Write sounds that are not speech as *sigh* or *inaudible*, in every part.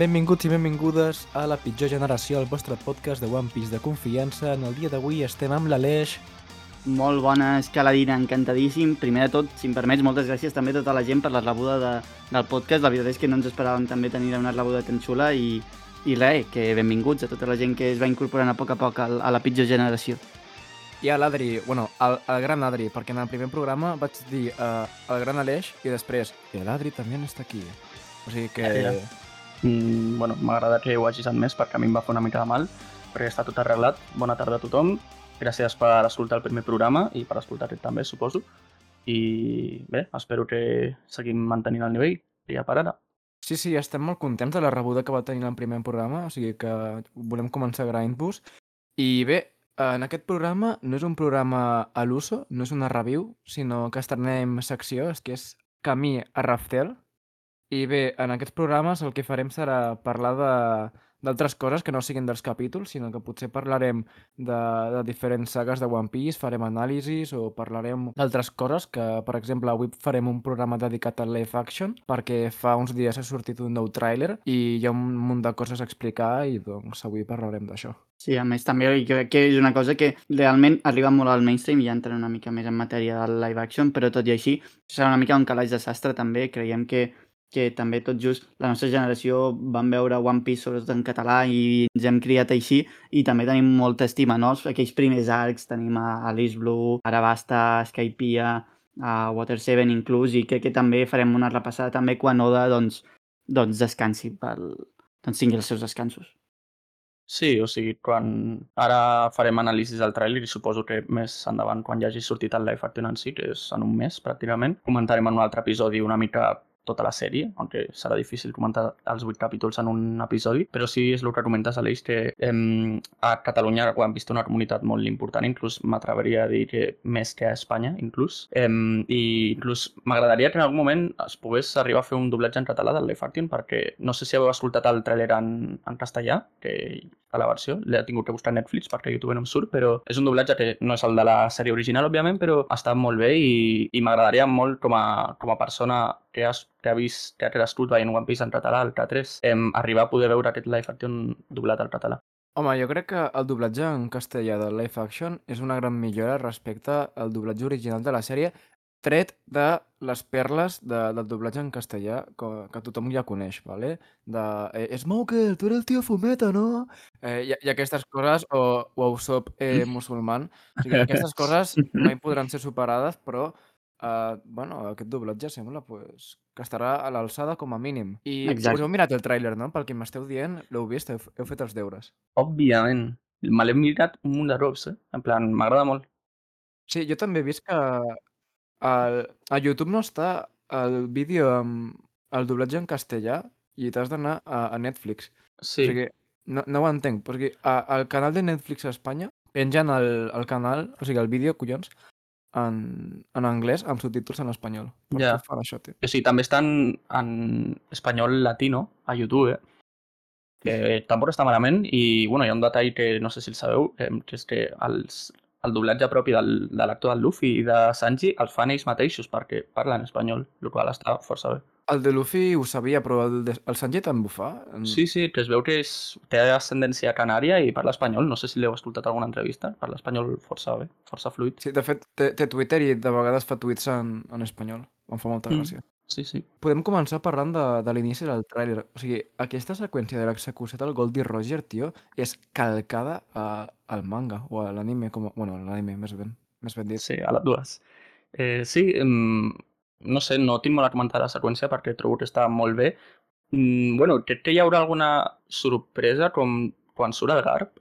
Benvinguts i benvingudes a la pitjor generació, el vostre podcast de One Piece de confiança. En el dia d'avui estem amb l'Aleix. Molt bona escaladina, encantadíssim. Primer de tot, si em permets, moltes gràcies també a tota la gent per la rebuda de, del podcast. La veritat és que no ens esperàvem també tenir una rebuda tan xula i, i res, que benvinguts a tota la gent que es va incorporant a poc a poc a, a la pitjor generació. I a l'Adri, bueno, al, al gran Adri, perquè en el primer programa vaig dir uh, el gran Aleix i després, i l'Adri també està aquí. O sigui que... Ja, ja. Mm, bueno, m'agrada que ho hagis admès perquè a mi em va fer una mica de mal, perquè està tot arreglat. Bona tarda a tothom. Gràcies per escoltar el primer programa i per escoltar aquest també, suposo. I bé, espero que seguim mantenint el nivell hi ha per ara. Sí, sí, estem molt contents de la rebuda que va tenir el primer programa, o sigui que volem començar a Grindbus. I bé, en aquest programa no és un programa a l'uso, no és una review, sinó que estrenem secció, que és Camí a Raftel, i bé, en aquests programes el que farem serà parlar de d'altres coses que no siguin dels capítols, sinó que potser parlarem de, de diferents sagues de One Piece, farem anàlisis o parlarem d'altres coses que, per exemple, avui farem un programa dedicat a live action perquè fa uns dies ha sortit un nou tràiler i hi ha un munt de coses a explicar i doncs avui parlarem d'això. Sí, a més també crec que és una cosa que realment arriba molt al mainstream i ja entra una mica més en matèria del live action, però tot i així serà una mica un calaix de sastre també, creiem que que també tot just la nostra generació vam veure One Piece sobretot en català i ens hem criat així i també tenim molta estima, no? Aquells primers arcs tenim a Alice Blue, Arabasta, Skypiea, a Water 7 inclús i crec que també farem una repassada també quan Oda doncs, doncs descansi, pel, doncs tingui els seus descansos. Sí, o sigui, quan ara farem anàlisis del tràiler i suposo que més endavant, quan ja hagi sortit el live action en si, que és en un mes pràcticament, comentarem en un altre episodi una mica tota la sèrie, aunque serà difícil comentar els vuit capítols en un episodi, però sí és el que comentes, Aleix, que eh, a Catalunya ho hem vist una comunitat molt important, inclús m'atreveria a dir que més que a Espanya, inclús. Eh, I inclús m'agradaria que en algun moment es pogués arribar a fer un doblatge en català del Life Action, perquè no sé si heu escoltat el tràiler en, en castellà, que a la versió, l'he tingut que buscar a Netflix perquè a YouTube no em surt, però és un doblatge que no és el de la sèrie original, òbviament, però està molt bé i, i m'agradaria molt com a, com a persona que, has, que ha vist, que ha crescut veient One Piece en català, el K3, em, arribar a poder veure aquest live action doblat al català. Home, jo crec que el doblatge en castellà del live action és una gran millora respecte al doblatge original de la sèrie, tret de les perles de, del doblatge en castellà que, que tothom ja coneix, ¿vale? de eh, Smoker, tu eres el tio Fumeta, no? Eh, i, I aquestes coses, o, o Usopp eh, *laughs* musulman, o sigui, aquestes coses mai podran ser superades, però eh, bueno, aquest doblatge sembla pues, que estarà a l'alçada com a mínim. I Exacte. us heu mirat el tràiler, no? Pel que m'esteu dient, l'heu vist, heu, heu fet els deures. Òbviament. Me l'he mirat un munt de cops, eh? En plan, m'agrada molt. Sí, jo també he vist que al, a YouTube no està el vídeo amb el doblatge en castellà i t'has d'anar a, a Netflix. Sí. O sigui, no, no ho entenc, perquè a, al canal de Netflix a Espanya pengen el, el canal, o sigui, el vídeo, collons, en, en anglès amb subtítols en espanyol. Per Ja. fan això, tio? Sigui, també està en, en espanyol latino a YouTube, eh? que tampoc està malament i bueno, hi ha un detall que no sé si el sabeu, eh, que és que els, el doblatge propi del, de l'actor del Luffy i de Sanji els fan ells mateixos perquè parlen espanyol, el qual està força bé. El de Luffy ho sabia, però el, de, el Sanji també ho fa. Sí, sí, que es veu que és, té ascendència canària i parla espanyol. No sé si l'heu escoltat alguna entrevista. Parla espanyol força bé, força fluid. Sí, de fet, té, té Twitter i de vegades fa tuits en, en espanyol. Em fa molta Mm. Sí, sí. Podem començar parlant de, de l'inici del tràiler. O sigui, aquesta seqüència de l'execució del Goldie Roger, tio, és calcada a, al manga o a l'anime, com... a- Bueno, a l'anime, més ben, més ben dit. Sí, a les dues. Eh, sí, no sé, no tinc molt a comentar la seqüència perquè trobo que està molt bé. Mm, bueno, crec que hi haurà alguna sorpresa com quan surt el Garp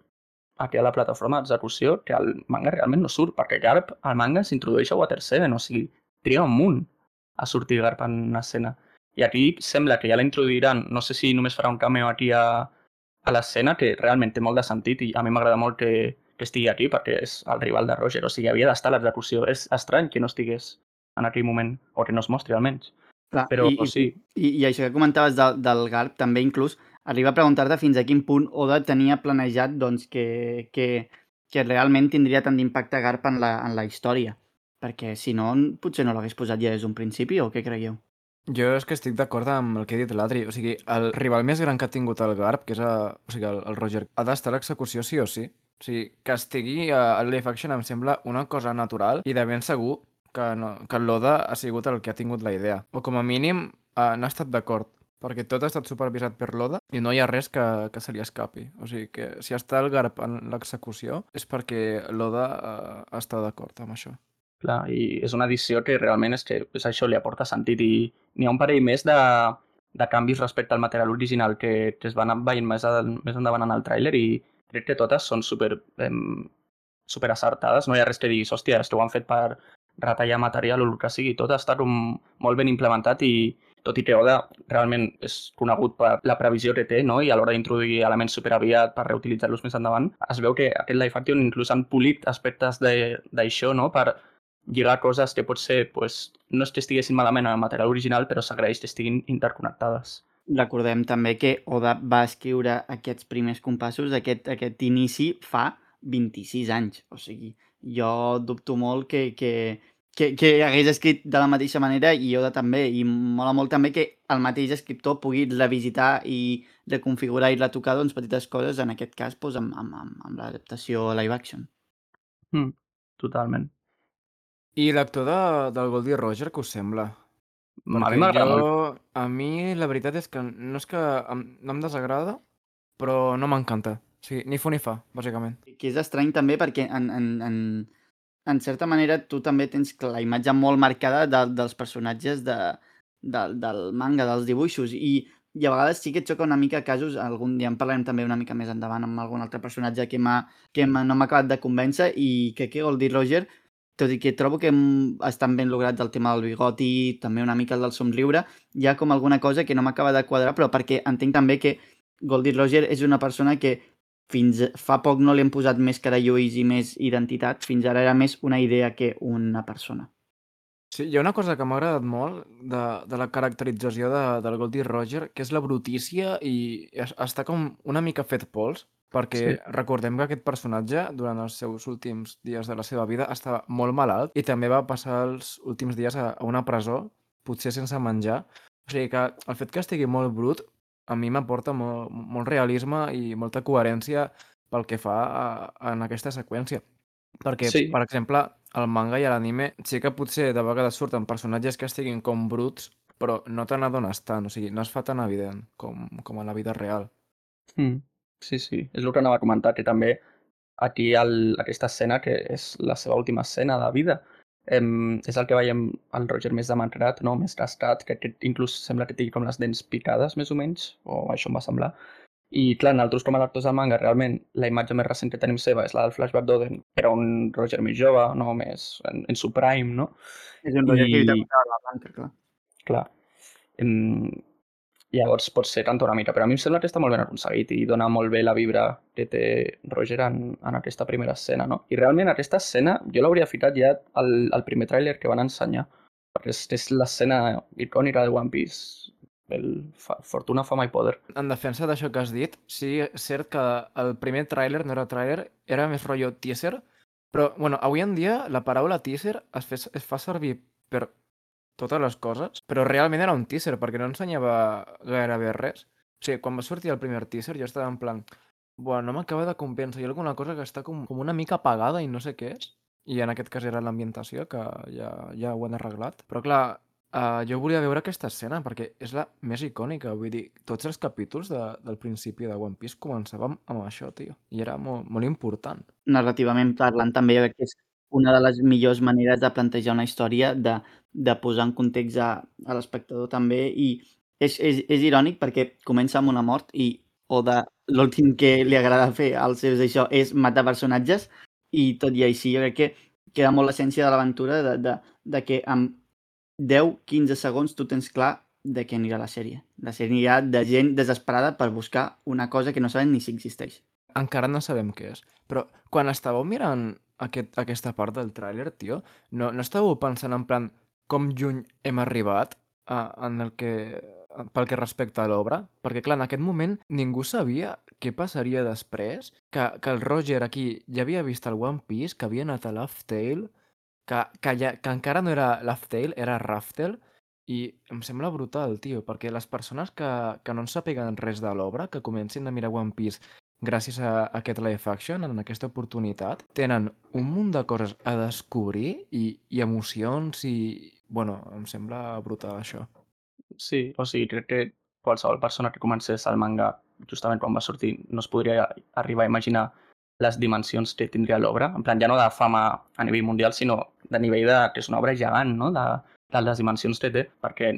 aquí a la plataforma d'execució, que el manga realment no surt, perquè Garp al manga s'introdueix a Water 7, o sigui, triga un munt a sortir Garp en escena. I aquí sembla que ja la introduiran, no sé si només farà un cameo aquí a, a l'escena, que realment té molt de sentit i a mi m'agrada molt que, que estigui aquí perquè és el rival de Roger, o sigui, havia d'estar a l'execució. És estrany que no estigués en aquell moment, o que no es mostri almenys. Clar, Però i, i, sí, I, I això que comentaves del, del Garp també inclús arriba a preguntar-te fins a quin punt Oda tenia planejat doncs, que, que, que realment tindria tant d'impacte Garp en la, en la història. Perquè si no, potser no l'hagués posat ja des d'un principi, o què creieu? Jo és que estic d'acord amb el que ha dit l'Adri. O sigui, el rival més gran que ha tingut el Garp, que és a, o sigui, el, el Roger, ha d'estar a l'execució sí o sí. O sigui, que estigui a, a live action em sembla una cosa natural i de ben segur que, no, que Loda ha sigut el que ha tingut la idea. O com a mínim eh, n'ha estat d'acord perquè tot ha estat supervisat per l'Oda i no hi ha res que, que se li escapi. O sigui que si està el Garp en l'execució és perquè l'Oda eh, està d'acord amb això. Clar, i és una edició que realment és que és això li aporta sentit i n'hi ha un parell més de, de canvis respecte al material original que, que es van veient més, a, més endavant en el tràiler i crec que totes són super, em, super acertades. No hi ha res que diguis, hòstia, és que ho han fet per retallar material o el que sigui. Tot ha estat un, molt ben implementat i tot i que Oda realment és conegut per la previsió que té no? i a l'hora d'introduir elements superaviat per reutilitzar-los més endavant, es veu que aquest live action inclús han polit aspectes d'això no? per lligar coses que potser pues, no és que estiguessin malament en el material original, però s'agraeix que estiguin interconnectades. Recordem també que Oda va escriure aquests primers compassos, aquest, aquest inici, fa 26 anys. O sigui, jo dubto molt que, que, que, que hagués escrit de la mateixa manera i Oda també. I mola molt també que el mateix escriptor pugui revisitar i reconfigurar i retocar doncs, petites coses, en aquest cas doncs, amb, amb, amb, amb l'adaptació live action. Mm, totalment. I l'actor de, del Goldie Roger, què us sembla? A mi m'agrada jo, molt. a mi la veritat és que no és que em, no em desagrada, però no m'encanta. O sigui, ni fu ni fa, bàsicament. Que és estrany també perquè en, en, en, en certa manera tu també tens la imatge molt marcada de, dels personatges de, de, del manga, dels dibuixos i, i a vegades sí que et xoca una mica casos, algun dia en parlarem també una mica més endavant amb algun altre personatge que, m'ha que m'ha- no m'ha acabat de convèncer i que que Goldie Roger, tot i que trobo que mm, estan ben lograts el tema del bigoti, també una mica el del somriure, hi ha com alguna cosa que no m'acaba de quadrar, però perquè entenc també que Goldie Roger és una persona que fins fa poc no li han posat més cara ulls i més identitat, fins ara era més una idea que una persona. Sí, hi ha una cosa que m'ha agradat molt de, de la caracterització de, del Goldie Roger, que és la brutícia i es, està com una mica fet pols, perquè Sí. recordem que aquest personatge, durant els seus últims dies de la seva vida, estava molt malalt i també va passar els últims dies a, a una presó, potser sense menjar. O sigui que el fet que estigui molt brut a mi m'aporta molt, molt realisme i molta coherència pel que fa a, en aquesta seqüència. Perquè, Sí. per exemple, al manga i a l'anime sí que potser de vegades surten personatges que estiguin com bruts, però no te n'adones tant, o sigui, no es fa tan evident com, com a la vida real. Mm. Sí, sí, és el que anava a comentar, que també aquí el, aquesta escena, que és la seva última escena de vida, em, és el que veiem el Roger més demacrat, no? més gastat, que, que inclús sembla que tingui com les dents picades, més o menys, o això em va semblar. I clar, nosaltres com a lectors del manga, realment, la imatge més recent que tenim seva és la del flashback d'Oden, però un Roger més jove, no? més en, en su prime, no? És un Roger que lluita I- contra la blanca, clar. Clar. Em, llavors pot ser canta una mica, però a mi em sembla que està molt ben aconseguit i dona molt bé la vibra que té Roger en, en aquesta primera escena, no? I realment aquesta escena jo l'hauria ficat ja al, al primer tràiler que van ensenyar, perquè és, és l'escena icònica de One Piece, el fa, Fortuna, Fama i Poder. En defensa d'això que has dit, sí, és cert que el primer tràiler no era tràiler, era més rotllo teaser, però, bueno, avui en dia la paraula teaser es, fes, es fa servir per totes les coses, però realment era un teaser, perquè no ensenyava gairebé res. O sigui, quan va sortir el primer teaser jo estava en plan, bueno, no m'acaba de compensar, hi ha alguna cosa que està com, com una mica apagada i no sé què és. I en aquest cas era l'ambientació, que ja, ja ho han arreglat. Però clar, uh, jo volia veure aquesta escena perquè és la més icònica. Vull dir, tots els capítols de, del principi de One Piece començàvem amb això, tio. I era molt, molt important. narrativament parlant també jo crec que és una de les millors maneres de plantejar una història, de, de posar en context a, a l'espectador també i és, és, és irònic perquè comença amb una mort i o de l'últim que li agrada fer als seus això és matar personatges i tot i així jo crec que queda molt l'essència de l'aventura de, de, de que amb 10-15 segons tu tens clar de què anirà la sèrie. La sèrie anirà de gent desesperada per buscar una cosa que no saben ni si existeix. Encara no sabem què és. Però quan estàveu mirant aquest, aquesta part del tràiler, tio, no, no estàveu pensant en plan com lluny hem arribat a, en el que, pel que respecta a l'obra? Perquè, clar, en aquest moment ningú sabia què passaria després, que, que el Roger aquí ja havia vist el One Piece, que havia anat a Laugh Tale, que, que, ja, que encara no era Laugh Tale, era Raftel, I em sembla brutal, tio, perquè les persones que, que no en sàpiguen res de l'obra, que comencin a mirar One Piece gràcies a aquest live action, en aquesta oportunitat, tenen un munt de coses a descobrir i, i emocions i... Bueno, em sembla brutal això. Sí, o sigui, crec que qualsevol persona que comencés el manga justament quan va sortir no es podria arribar a imaginar les dimensions que tindria l'obra, en plan ja no de fama a nivell mundial, sinó de nivell de que és una obra gegant, no? de, de les dimensions que té, perquè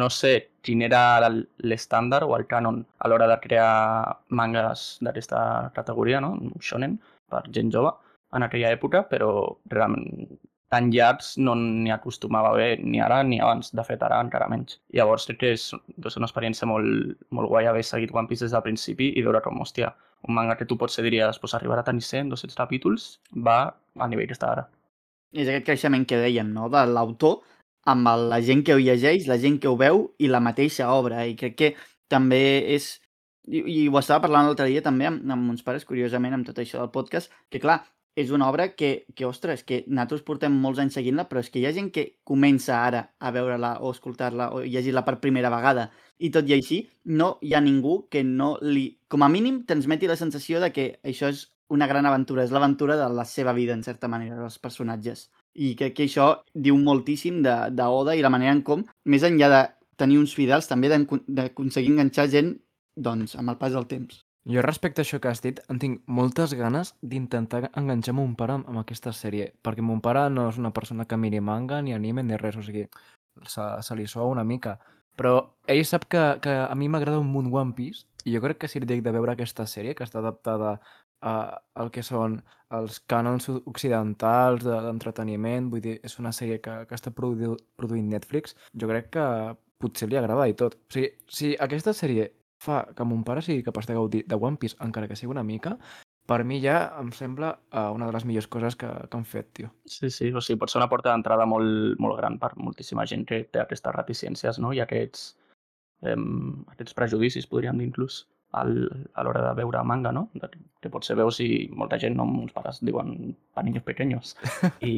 no sé quin era l'estàndard o el canon a l'hora de crear mangas d'aquesta categoria, no? shonen, per gent jove, en aquella època, però realment tan llargs no n'hi acostumava bé ni ara ni abans, de fet ara encara menys. Llavors crec que és, és una experiència molt, molt guai haver seguit One Piece des del principi i veure com, hòstia, un manga que tu potser diries pues, arribarà a tenir 100, 200 capítols, va a nivell que està ara. És aquest creixement que dèiem, no?, de l'autor amb la gent que ho llegeix, la gent que ho veu i la mateixa obra. I crec que també és... I, i ho estava parlant l'altre dia també amb, amb uns pares, curiosament, amb tot això del podcast, que clar, és una obra que, que ostres, que nosaltres portem molts anys seguint-la, però és que hi ha gent que comença ara a veure-la o escoltar-la o llegir-la per primera vegada i tot i així no hi ha ningú que no li, com a mínim, transmeti la sensació de que això és una gran aventura, és l'aventura de la seva vida, en certa manera, dels personatges. I crec que això diu moltíssim d'Oda i la manera en com, més enllà de tenir uns fidels, també d'aconseguir enganxar gent doncs, amb el pas del temps. Jo respecte a això que has dit, en tinc moltes ganes d'intentar enganxar mon pare amb, amb aquesta sèrie, perquè mon pare no és una persona que miri manga ni anime ni res, o sigui, se, se li soa una mica. Però ell sap que, que a mi m'agrada un munt One Piece i jo crec que si li dic de veure aquesta sèrie, que està adaptada a, al que són els cànons occidentals d'entreteniment, vull dir, és una sèrie que, que està produ produint Netflix, jo crec que potser li agrada i tot. O sigui, si aquesta sèrie fa que mon pare sigui capaç de gaudir de One Piece, encara que sigui una mica, per mi ja em sembla uh, una de les millors coses que, que han fet, tio. Sí, sí, o sigui, pot ser una porta d'entrada molt, molt gran per moltíssima gent que té aquestes reticències no? i aquests, eh, aquests prejudicis, podríem dir inclús, al, a l'hora de veure manga, no? Que potser veus i molta gent, no, uns pares diuen pa niños pequeños *laughs* i,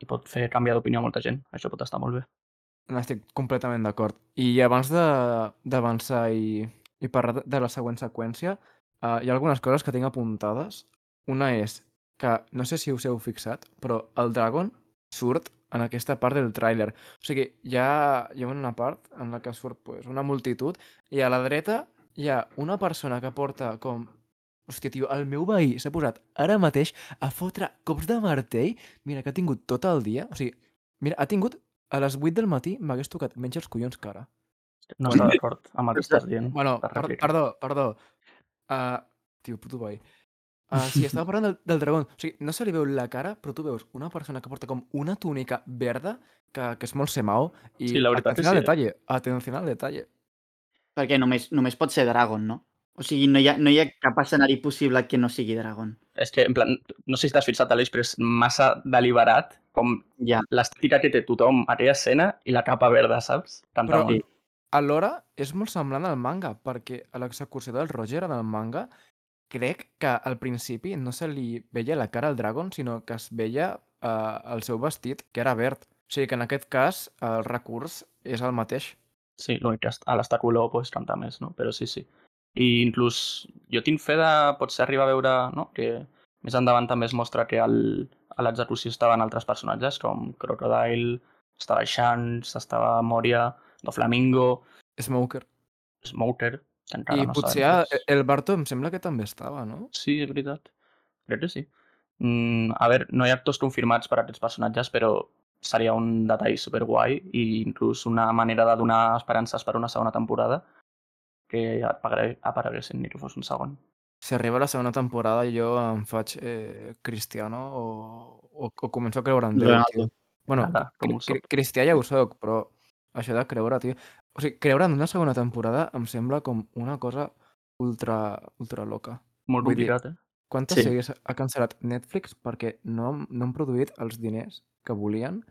i pot fer canviar d'opinió a molta gent. Això pot estar molt bé. Estic completament d'acord. I abans d'avançar i, i parlar de la següent seqüència, uh, hi ha algunes coses que tinc apuntades. Una és que, no sé si us heu fixat, però el Dragon surt en aquesta part del tràiler. O sigui, hi ha, hi ha una part en la que surt pues, una multitud i a la dreta hi ha una persona que porta com... Hòstia, tio, el meu veí s'ha posat ara mateix a fotre cops de martell. Mira, que ha tingut tot el dia. O sigui, mira, ha tingut a les 8 del matí m'hagués tocat menys els collons que ara. No està d'acord amb el que estàs dient. Bueno, per, perdó, perdó. Uh, tio, puto boi. Uh, sí, *laughs* estava parlant del, del dragón. O sigui, no se li veu la cara, però tu veus una persona que porta com una túnica verda, que, que és molt semao, i sí, la veritat atenció al sí. detalle, atenció al detalle. Perquè només, només pot ser Dragon, no? O sigui, no hi ha, no hi ha cap escenari possible que no sigui Dragon. És que, en plan, no sé si t'has fixat, Aleix, però és massa deliberat com ja. l'estètica que té tothom a aquella escena i la capa verda, saps? Tant però molt. Alhora és molt semblant al manga, perquè a l'execució del Roger en el manga crec que al principi no se li veia la cara al Dragon, sinó que es veia eh, el seu vestit, que era verd. O sigui que en aquest cas el recurs és el mateix. Sí, l'únic que a l'estar color pues, canta més, no? Però sí, sí. I inclús jo tinc fe de potser arribar a veure no? que més endavant també es mostra que el, a l'execució estaven altres personatges com Crocodile, estava Shanks, estava Moria, Doflamingo... Smoker. Smoker, encara I no potser sabem. el Barto em sembla que també estava, no? Sí, és veritat. Crec que sí. Mm, a veure, no hi ha actors confirmats per a aquests personatges, però seria un detall superguai i inclús una manera de donar esperances per una segona temporada que apareguessin ni que fos un segon. Si arriba la segona temporada jo em faig eh, cristiano o, o, o començo a creure en Déu. Bueno, Nada, com cri soc. cristià ja ho soc, però això de creure, tio... O sigui, creure en una segona temporada em sembla com una cosa ultra, ultra loca. Molt Vull dir, complicat, eh? Quantes Sí. sèries ha cancel·lat Netflix perquè no, han- no han produït els diners que volien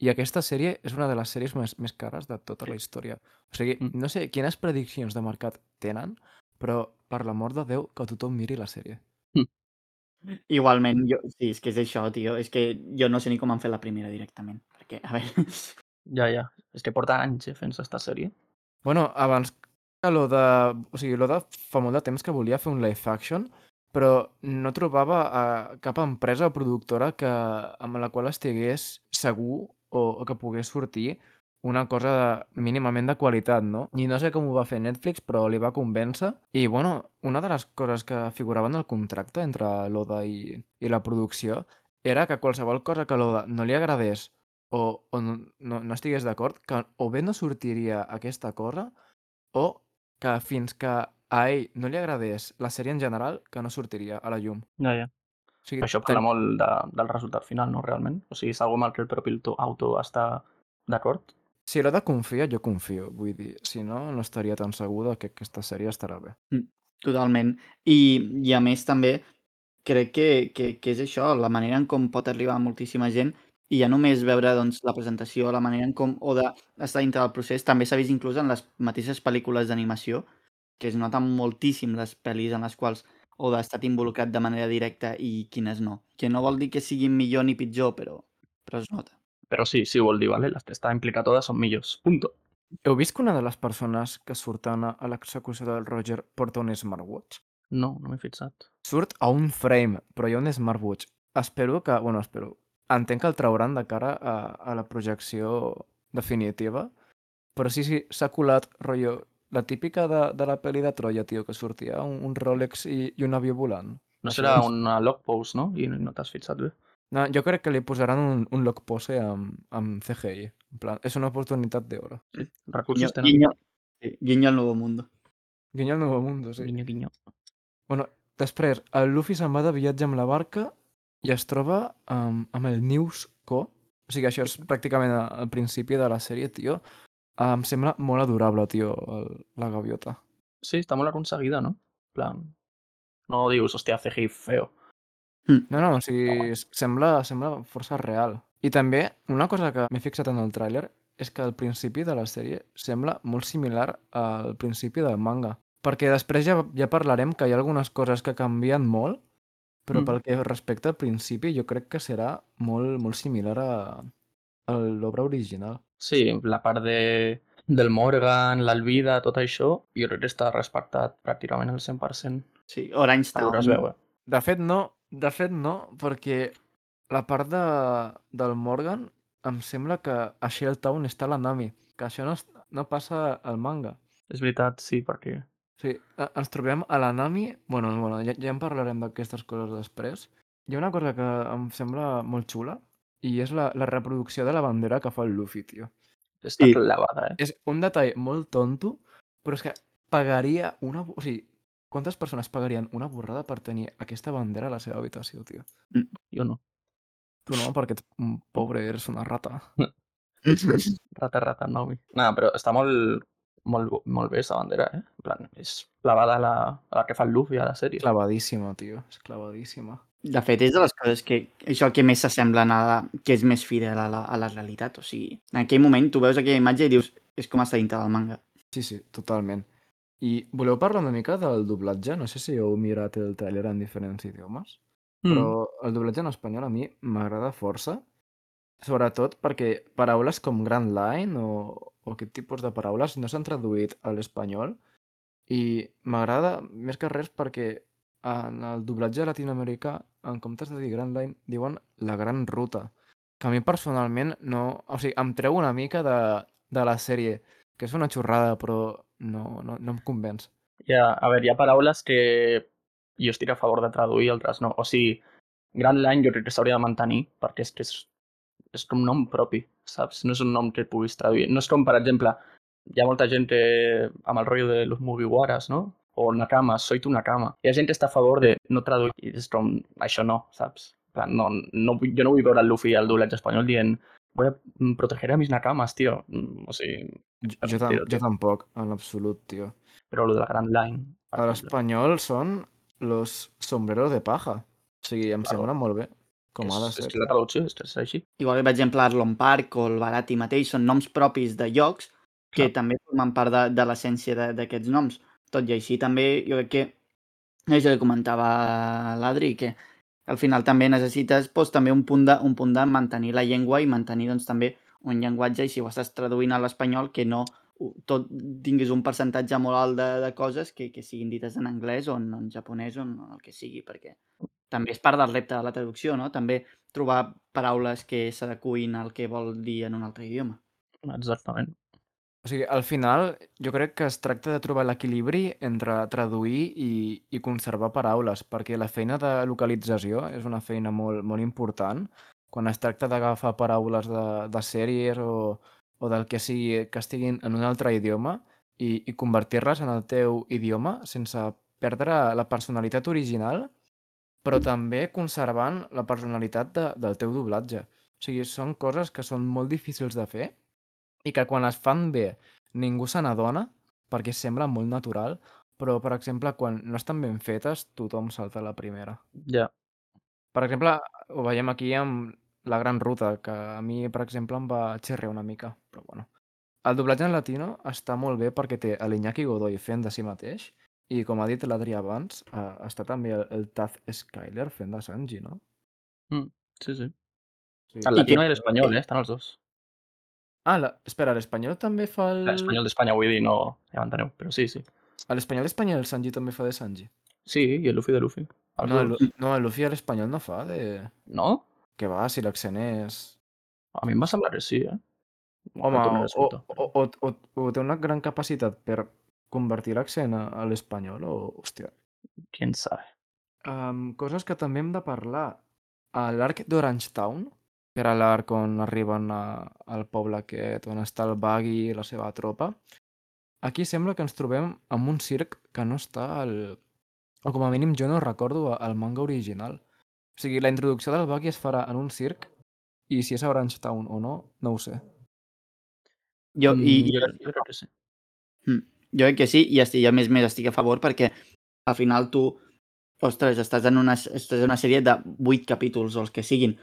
i aquesta sèrie és una de les sèries més, més cares de tota la història. O sigui, Mm. no sé quines prediccions de mercat tenen, però per l'amor de Déu que tothom miri la sèrie. Igualment, jo, sí, és que és això, tio. És que jo no sé ni com han fet la primera directament. Perquè, a veure, Ja, ja. És que porta anys eh, fent aquesta sèrie. Bueno, abans que l'Oda... O sigui, l'Oda fa molt de temps que volia fer un live action, però no trobava uh, cap empresa o productora que, amb la qual estigués segur o, o que pogués sortir una cosa de, mínimament de qualitat, no? I no sé com ho va fer Netflix, però li va convèncer. I, bueno, una de les coses que figuraven en el contracte entre l'Oda i, i la producció era que qualsevol cosa que l'Oda no li agradés o, o no, no, no estigués d'acord, que o bé no sortiria aquesta cosa o que fins que a ell no li agradés la sèrie en general, que no sortiria a la llum. Ja, ja. O sigui, Això parla molt de, del resultat final, no, realment? O sigui, és algo amb el que el propi autor- està d'acord? Si l'Oda confia, jo confio. Vull dir, si no, no estaria tan segur de que aquesta sèrie estarà bé. Totalment. I, i a més també crec que, que, que és això, la manera en com pot arribar a moltíssima gent i ja només veure doncs, la presentació, la manera en com Oda està dintre del procés, també s'ha vist inclús en les mateixes pel·lícules d'animació, que es noten moltíssim les pel·lis en les quals Oda ha estat involucrat de manera directa i quines no. Que no vol dir que siguin millor ni pitjor, però, però es nota. Però sí, sí ho vol dir, vale? les que està implicat totes són millors. Punto. Heu vist que una de les persones que surten a l'execució del Roger porta un smartwatch? No, no m'he fixat. Surt a un frame, però hi ha un smartwatch. Espero que... Bueno, espero. Entenc que el trauran de cara a, a la projecció definitiva, però sí, sí, s'ha colat, rotllo, la típica de, de la pel·li de Troia, tio, que sortia un, un Rolex i, i un avió volant. No serà una log post, no? I no t'has fixat bé. No, jo crec que li posaran un, un log pose amb, amb CGI. En plan, és una oportunitat d'oro. Recursos Guiño, tenen. guiño, sí, guiño al nuevo mundo. Guiño al Nuevo Mundo, sí. Guinyo, guinyo. Bueno, després, el Luffy se'n va de viatge amb la barca i es troba amb, amb el News Co. O sigui, això és pràcticament al principi de la sèrie, tio. Em sembla molt adorable, tio, el, la gaviota. Sí, està molt aconseguida, no? En plan... No dius, hòstia, CGI feo. No, no, o sigui, sembla, sembla força real. I també, una cosa que m'he fixat en el tràiler és que el principi de la sèrie sembla molt similar al principi del manga. Perquè després ja, ja parlarem que hi ha algunes coses que canvien molt, però Mm. pel que respecta al principi jo crec que serà molt, molt similar a, a l'obra original. Sí, la part de, del Morgan, l'Alvida, tot això, jo crec que està respectat pràcticament al 100%. Sí, Orange es veu, eh? De fet, no, de fet no, perquè la part de, del Morgan em sembla que a Shell Town està la Nami, que això no, no passa al manga. És veritat, sí, perquè... Sí, ens trobem a la Nami... Bueno, bueno ja, ja en parlarem d'aquestes coses després. Hi ha una cosa que em sembla molt xula i és la, la reproducció de la bandera que fa el Luffy, tio. Està clavada, eh? És un detall molt tonto, però és que pagaria una... O sigui, quantes persones pagarien una borrada per tenir aquesta bandera a la seva habitació, tio? Jo no. Tu no, perquè ets un pobre, eres una rata. *laughs* Rata, rata, no. No, però està molt, molt, molt bé, aquesta bandera, eh? En plan, és clavada a la, a la que fa el Luffy a la sèrie. Clavadíssima, tio. És clavadíssima. De fet, és de les coses que això que més s'assemblen a la, que és més fidel a la, a la realitat. O sigui, en aquell moment tu veus aquella imatge i dius és com està dintre del manga. Sí, sí, totalment. I voleu parlar una mica del doblatge? No sé si heu mirat el trailer en diferents idiomes, Mm. però el doblatge en espanyol a mi m'agrada força, sobretot perquè paraules com Grand Line o, o aquest tipus de paraules no s'han traduït a l'espanyol i m'agrada més que res perquè en el doblatge latinoamericà, en comptes de dir Grand Line, diuen la Gran Ruta, que a mi personalment no... O sigui, em treu una mica de, de la sèrie, que és una xorrada, però no, no, no em convenç. Ha, a veure, hi ha paraules que jo estic a favor de traduir, altres no. O sigui, Grand Line jo crec que s'hauria de mantenir, perquè és que és, és com nom propi, saps? No és un nom que puguis traduir. No és com, per exemple, hi ha molta gent que, amb el rotllo de los Mugiwaras, no? O Nakama, soy tu Nakama. Hi ha gent que està a favor de no traduir, i és com, això no, saps? Plan, no, no, jo no vull veure el Luffy al doblatge espanyol dient voy a mm, proteger a mis Nakamas, tio. Mm, O sigui, Jo, jo, tam sentir-ho, jo tio. tampoc, en absolut, tio. però el de la Grand Line... A l'espanyol són los sombreros de paja. O sigui, em Claro. sembla molt bé, com ha de ser. és que la traducció és, és així. Igual que, per exemple, Arlon Park o el Barati mateix són noms propis de llocs que Clar. també formen part de, de l'essència de- d'aquests noms. Tot i així, també jo crec que és el que comentava l'Adri, que al final també necessites doncs, també un punt, de, un punt de mantenir la llengua i mantenir doncs, també un llenguatge i si ho estàs traduint a l'espanyol que no tot tinguis un percentatge molt alt de, de coses que, que siguin dites en anglès o en, en japonès o en el que sigui, perquè també és part del repte de la traducció, no? També trobar paraules que s'adecuïn al que vol dir en un altre idioma. Exactament. O sigui, al final, jo crec que es tracta de trobar l'equilibri entre traduir i, i conservar paraules, perquè la feina de localització és una feina molt, molt important. Quan es tracta d'agafar paraules de, de sèries o, o del que sigui que estiguin en un altre idioma i, i convertir-les en el teu idioma sense perdre la personalitat original, però també conservant la personalitat de, del teu doblatge. O sigui, són coses que són molt difícils de fer i que quan es fan bé ningú se n'adona perquè sembla molt natural, però, per exemple, quan no estan ben fetes, tothom salta la primera. Ja. Per exemple, ho veiem aquí amb La Gran Ruta, que a mi, per exemple, em va xerrear una mica, però bueno. El doblatge en latino està molt bé perquè té l'Iñaki Godoy fent de si mateix i, com ha dit l'Adrià abans, eh, està també el, el Taz Skyler fent de Sanji, no? Mm, sí, sí. Sí. El latino i l'espanyol, eh? Estan els dos. Ah, la... espera, l'espanyol també fa el... L'espanyol d'Espanya, vull dir, no... Ja m'enteneu, però sí, sí. A l'espanyol espanyol el Sanji també fa de Sanji. Sí, i el Luffy de Luffy. Els No, el, no, el Luffy a l'espanyol no fa de... No? Que va, si l'accent és... A mi em va semblar que sí, eh? Home, No o, o, o, o, o té una gran capacitat per convertir l'accent a, a l'espanyol o... Hòstia. Quién sabe. Um, coses que també hem de parlar. A l'arc d'Orange Town, que era l'arc on arriben a, al poble aquest, on està el Buggy i la seva tropa, aquí sembla que ens trobem amb un circ que no està al... O com a mínim jo no recordo al manga original. O sigui, la introducció del Buggy es farà en un circ i si és a Orange Town o no, no ho sé. Jo, Mm, i, jo, jo crec que sí. Mm. Jo crec que sí, i estic, a més, més estic a favor perquè al final tu, ostres, estàs en una, estàs en una sèrie de 8 capítols o els que siguin.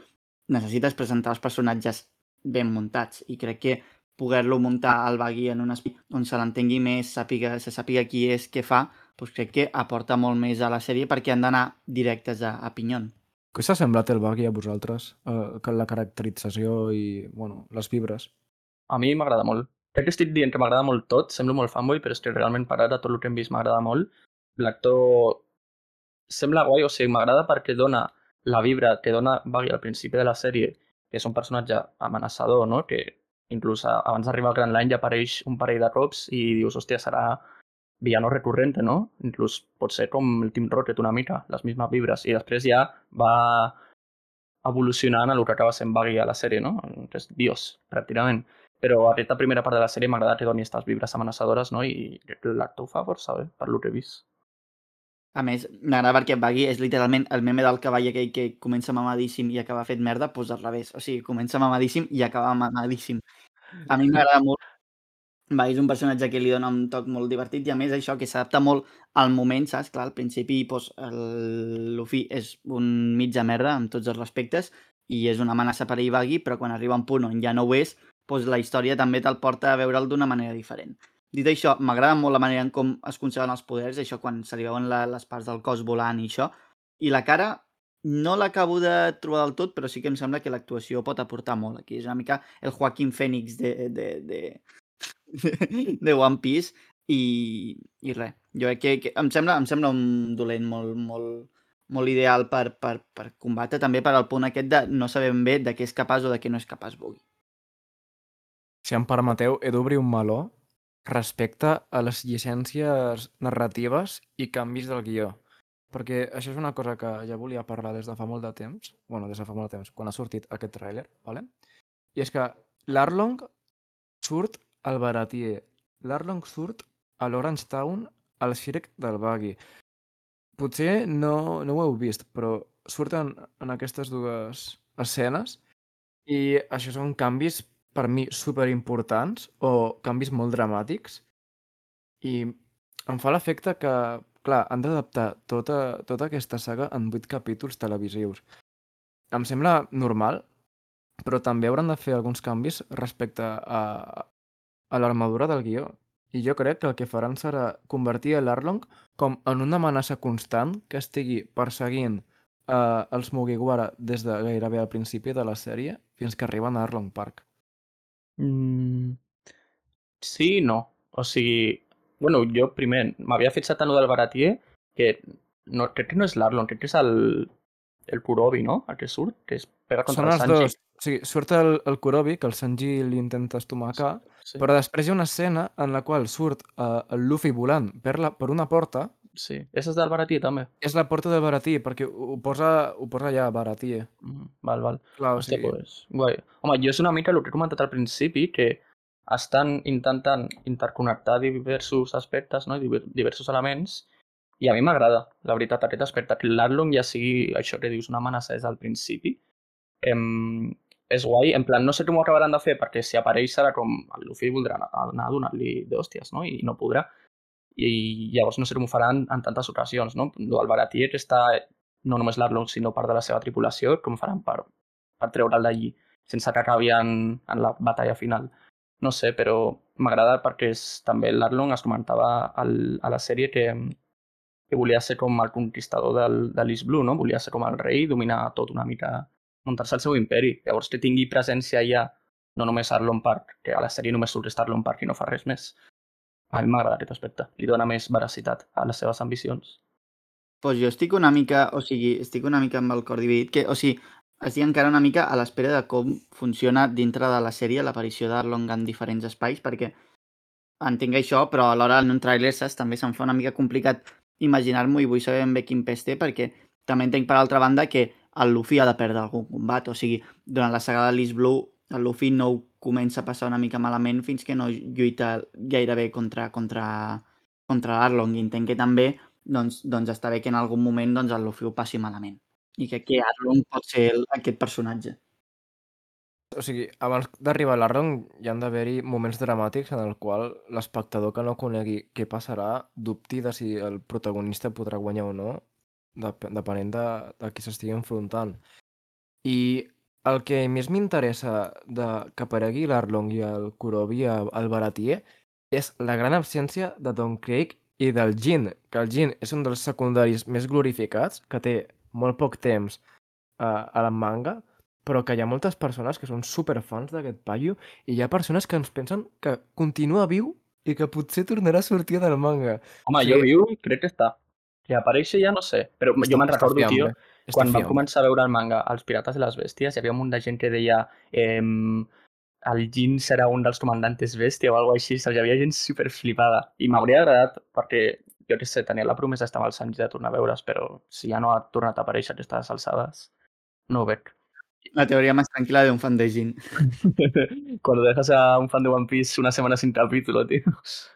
Necessites presentar els personatges ben muntats i crec que poder-lo muntar al Bagui en un espai on se l'entengui més, sàpiga, se sàpiga qui és, què fa, doncs crec que aporta molt més a la sèrie perquè han d'anar directes a, a Pinyon. Què us ha semblat el Buggy a vosaltres? Que la caracterització i, bueno, les vibres. A mi m'agrada molt. Crec que estic dient que m'agrada molt tot, semblo molt fanboy, però és que realment per ara tot el que hem vist m'agrada molt. L'actor sembla guai, o sigui, m'agrada perquè dona la vibra que dona Buggy al principi de la sèrie, que és un personatge amenaçador, no? que inclús abans d'arribar al Grand Line ja apareix un parell de cops i dius, hòstia, serà villano recurrente, no? Inclús pot ser com el Team Rocket una mica, les mismes vibres, i després ja va evolucionant a el que acaba sent Buggy a la sèrie, no? És Dios, pràcticament. Però aquesta primera part de la sèrie m'agrada que doni aquestes vibres amenaçadores, no? I l'actor ho fa força bé, per lo que he vist. A més, m'agrada perquè Baggy és literalment el meme del cavall aquell que comença mamadíssim i acaba fet merda, doncs al revés. O sigui, comença mamadíssim i acaba mamadíssim. A mi m'agrada molt. Baggy és un personatge que li dona un toc molt divertit i a més això que s'adapta molt al moment, saps? Clar, al principi doncs, el Luffy és un mitja merda en tots els respectes i és una amenaça per a Baggy, però quan arriba un punt on ja no ho és, doncs la història també te'l porta a veure'l d'una manera diferent. Dit això, m'agrada molt la manera en com es conserven els poders, això quan se li veuen la, les parts del cos volant i això. I la cara no l'acabo de trobar del tot, però sí que em sembla que l'actuació pot aportar molt aquí. És una mica el Joaquín Phoenix de, de, de, de One Piece i, i res. Jo crec que, que em, sembla, em sembla un dolent molt, molt, molt ideal per, per, per combatre, també per al punt aquest de no sabem bé de què és capaç o de què no és capaç Buggy. Si em permeteu, he d'obrir un meló respecte a les llicències narratives i canvis del guió. Perquè això és una cosa que ja volia parlar des de fa molt de temps, bueno, des de fa molt de temps, quan ha sortit aquest tràiler, ¿vale? i és que l'Arlong surt al Baratier, l'Arlong surt a l'Orange Town al circ del Buggy. Potser no, no ho heu vist, però surten en aquestes dues escenes i això són canvis per mi superimportants o canvis molt dramàtics i em fa l'efecte que, clar, han d'adaptar tota, tota aquesta saga en vuit capítols televisius. Em sembla normal, però també hauran de fer alguns canvis respecte a, a l'armadura del guió. I jo crec que el que faran serà convertir l'Arlong com en una amenaça constant que estigui perseguint eh, els Mugiwara des de gairebé al principi de la sèrie fins que arriben a Arlong Park. Mm, sí i no. O sigui, bueno, jo primer m'havia fixat en el del Baratier, que no, crec que no és l'Arlon, crec que és el, el Kurobi, no? El que surt, que es pega contra Són el Sanji. dos. O sigui, surt el, el Kurobi, que el Sanji li intenta estomacar, Sí, però després hi ha una escena en la qual surt uh, el Luffy volant per, la, per una porta, sí. És del Baratier, també. és la porta del Baratie, perquè ho, posa, ho posa allà, Baratie. Mm, val, val. Clar, Hòstia, sigui, pues, guai. Home, jo és una mica el que he comentat al principi, que estan intentant interconnectar diversos aspectes, no? Diver- diversos elements, i a mi m'agrada, la veritat, aquest aspecte, que l'Arlong ja sigui això que dius, una amenaça des del principi. Em, és guai, en plan, no sé com ho acabaran de fer, perquè si apareix serà com el Luffy voldrà anar a donar-li d'hòsties, no? I no podrà. I llavors no sé com ho faran en tantes ocasions, no? El que està no només l'Arlong, sinó part de la seva tripulació, com faran per, per treure'l d'allí sense que acabi en, en la batalla final. No sé, però m'agrada perquè és, també l'Arlong es comentava al, a la sèrie que, que volia ser com el conquistador del, de l'East Blue, no? Volia ser com el rei, dominar tot una mica, muntar-se el seu imperi. Llavors que tingui presència allà, no només Arlong Park, que a la sèrie només surt Arlong Park i no fa res més. A mi m'agrada aquest aspecte. Li dona més veracitat a les seves ambicions. pues jo estic una mica, o sigui, estic una mica amb el cor dividit, que, o sigui, estic encara una mica a l'espera de com funciona dintre de la sèrie l'aparició d'Arlong en diferents espais, perquè entenc això, però alhora en un trailer, saps, també se'm fa una mica complicat imaginar-m'ho i vull saber ben bé quin pes té, perquè també entenc per altra banda que el Luffy ha de perdre algun combat, o sigui, durant la saga de l'East Blue el Luffy no ho comença a passar una mica malament fins que no lluita gairebé contra, contra, contra l'Arlong entenc que també doncs, doncs està bé que en algun moment doncs, el Luffy ho passi malament i que, que Arlong pot ser el, aquest personatge. o sigui, abans d'arribar a l'Arlong hi han d'haver-hi moments dramàtics en el qual l'espectador que no conegui què passarà dubti de si el protagonista podrà guanyar o no, dep depenent de, de qui s'estigui enfrontant. I el que més m'interessa de que aparegui l'Arlong i el Kurobi al Baratier és la gran absència de Don Craig i del Jin, que el Jin és un dels secundaris més glorificats, que té molt poc temps uh, a la manga, però que hi ha moltes persones que són superfans d'aquest paio i hi ha persones que ens pensen que continua viu i que potser tornarà a sortir del manga. Home, Sí. jo viu, crec que està. Que apareix ja no sé, però jo me'n recordo, tio, quan vam començar a veure el manga Els Pirates de les Bèsties, hi havia un munt de gent que deia ehm, el Jin serà un dels comandantes bèstia o alguna així? Hi havia gent super flipada. I m'hauria agradat perquè, jo què sé, tenia la promesa d'estar amb el Sanji de tornar a veure's, però si ja no ha tornat a aparèixer aquestes alçades, no ho veig. La teoria més tranquil·la d'un fan de Jin. *laughs* Cuando dejas a un fan de One Piece una setmana sin capítulo, tío.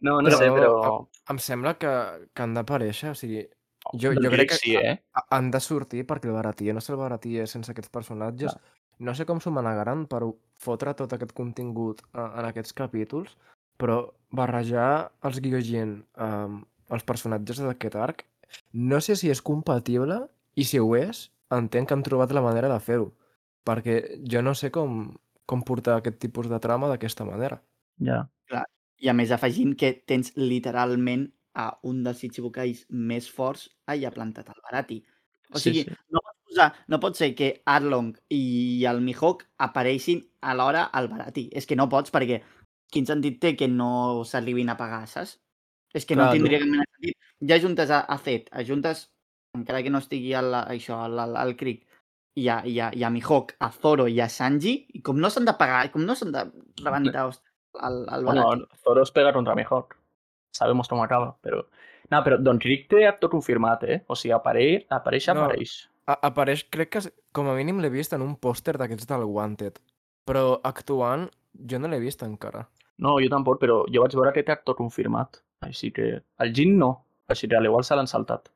No, no Però- sé, però... Em sembla que, que han d'aparèixer, o sigui, jo, jo crec que sí, eh? ha- han de sortir perquè el Baratier no és el sense aquests personatges. No sé com s'ho manegaran per fotre tot aquest contingut eh, en aquests capítols, però barrejar els Gyojin amb els personatges d'aquest arc, no sé si és compatible i si ho és, entenc que han trobat la manera de fer-ho, perquè jo no sé com, com portar aquest tipus de trama d'aquesta manera. Ja. I a més afegint que tens literalment a un dels Ichibukais més forts allà plantat al Barati. O Sí, sigui, sí. no pots posar, no pot ser que Arlong i el Mihawk apareixin alhora al Barati. És que no pots perquè quin sentit té que no s'arribin a pagar, saps? És que no Clar, tindria cap mena de sentit. Ja juntes a, a Zed, ajuntes, encara que no estigui al, això, al, al, al Creek, i a, i, a, i a Mihawk, a Zoro i a Sanji, i com no s'han de pagar, com no s'han de rebentar host- al, al Barati. Bueno, Zoro es pega contra Mihawk. Sabemos cómo acaba, però... No, però Don Rick té actor confirmat, eh? O sigui, apareix, apareix, No. apareix. A apareix, crec que com a mínim l'he vist en un pòster d'aquests del Wanted, però actuant jo no l'he vist encara. No, jo tampoc, però jo vaig veure que té actor confirmat. Així que... El Jin no. Així que l'igual se l'han saltat.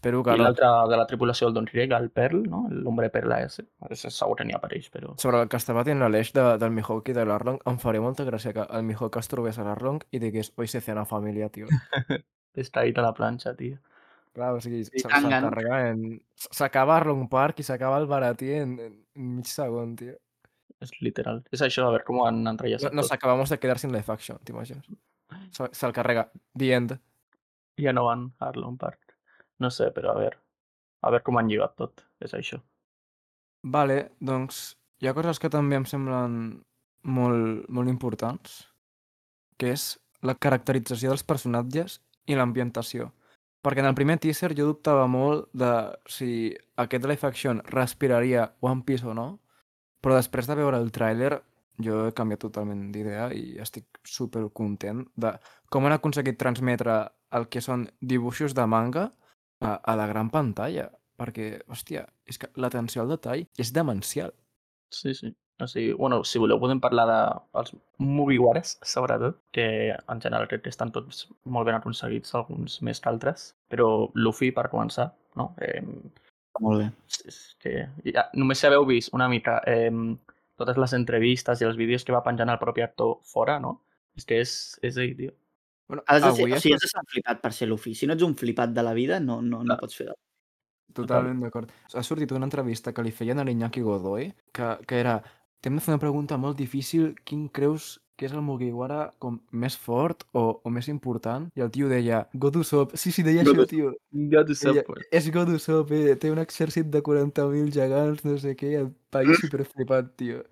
Que I no. l'altre de la tripulació del Don Rick, el Pearl, no? L'hombre Perla ese. Ese segur que n'hi apareix, però... Sobre el que estava dient l'Aleix de, del Mihawk i de l'Arlong, em faria molta gràcia que el Mihawk es trobés a l'Arlong i digués hoy se cena familia, tio. *laughs* Està ahí a la planxa, tio. Clar, o sigui, I se- tanga, se'l no? carrega en... S'acaba Arlong Park i s'acaba el Barati en, en mig segon, tio. És literal. És això, a veure com han No, enrellesat nos tot. acabamos de quedar sin live action, t'imagines? Se- Se'l carrega. The end. Ja no van a Arlong Park. No sé, però a veure. A veure com han lligat tot. És això. Vale, doncs hi ha coses que també em semblen molt, molt importants, que és la caracterització dels personatges i l'ambientació. Perquè en el primer teaser jo dubtava molt de si aquest live action respiraria One Piece o no, però després de veure el tràiler jo he canviat totalment d'idea i estic super content de com han aconseguit transmetre el que són dibuixos de manga a, a la gran pantalla. Perquè, hòstia, és que l'atenció al detall és demencial. Sí, sí. O sigui, bueno, si voleu podem parlar dels Mugiwares, sobretot, que en general crec que estan tots molt ben aconseguits, alguns més que altres, però Luffy, per començar, no? Eh, Molt bé. és- és que ja, només si haveu vist una mica eh, totes les entrevistes i els vídeos que va penjant el propi actor fora, no? És que és, és ell, tio. Bueno, Has de ser, o sigui, has de ser un flipat per ser Luffy. Si no ets un flipat de la vida, no, no, no Clar. pots fer res. Totalment d'acord. Ha sortit una entrevista que li feien a l'Iñaki Godoy, que, que era t'hem de fer una pregunta molt difícil, quin creus que és el Mugiwara com més fort o, o més important? I el tio deia, God Usopp. Sí, sí, deia God això, tio. T'ho Deia, és God Usopp, eh? té un exèrcit de 40.000 gegants, no sé què, el país superflipat, tio.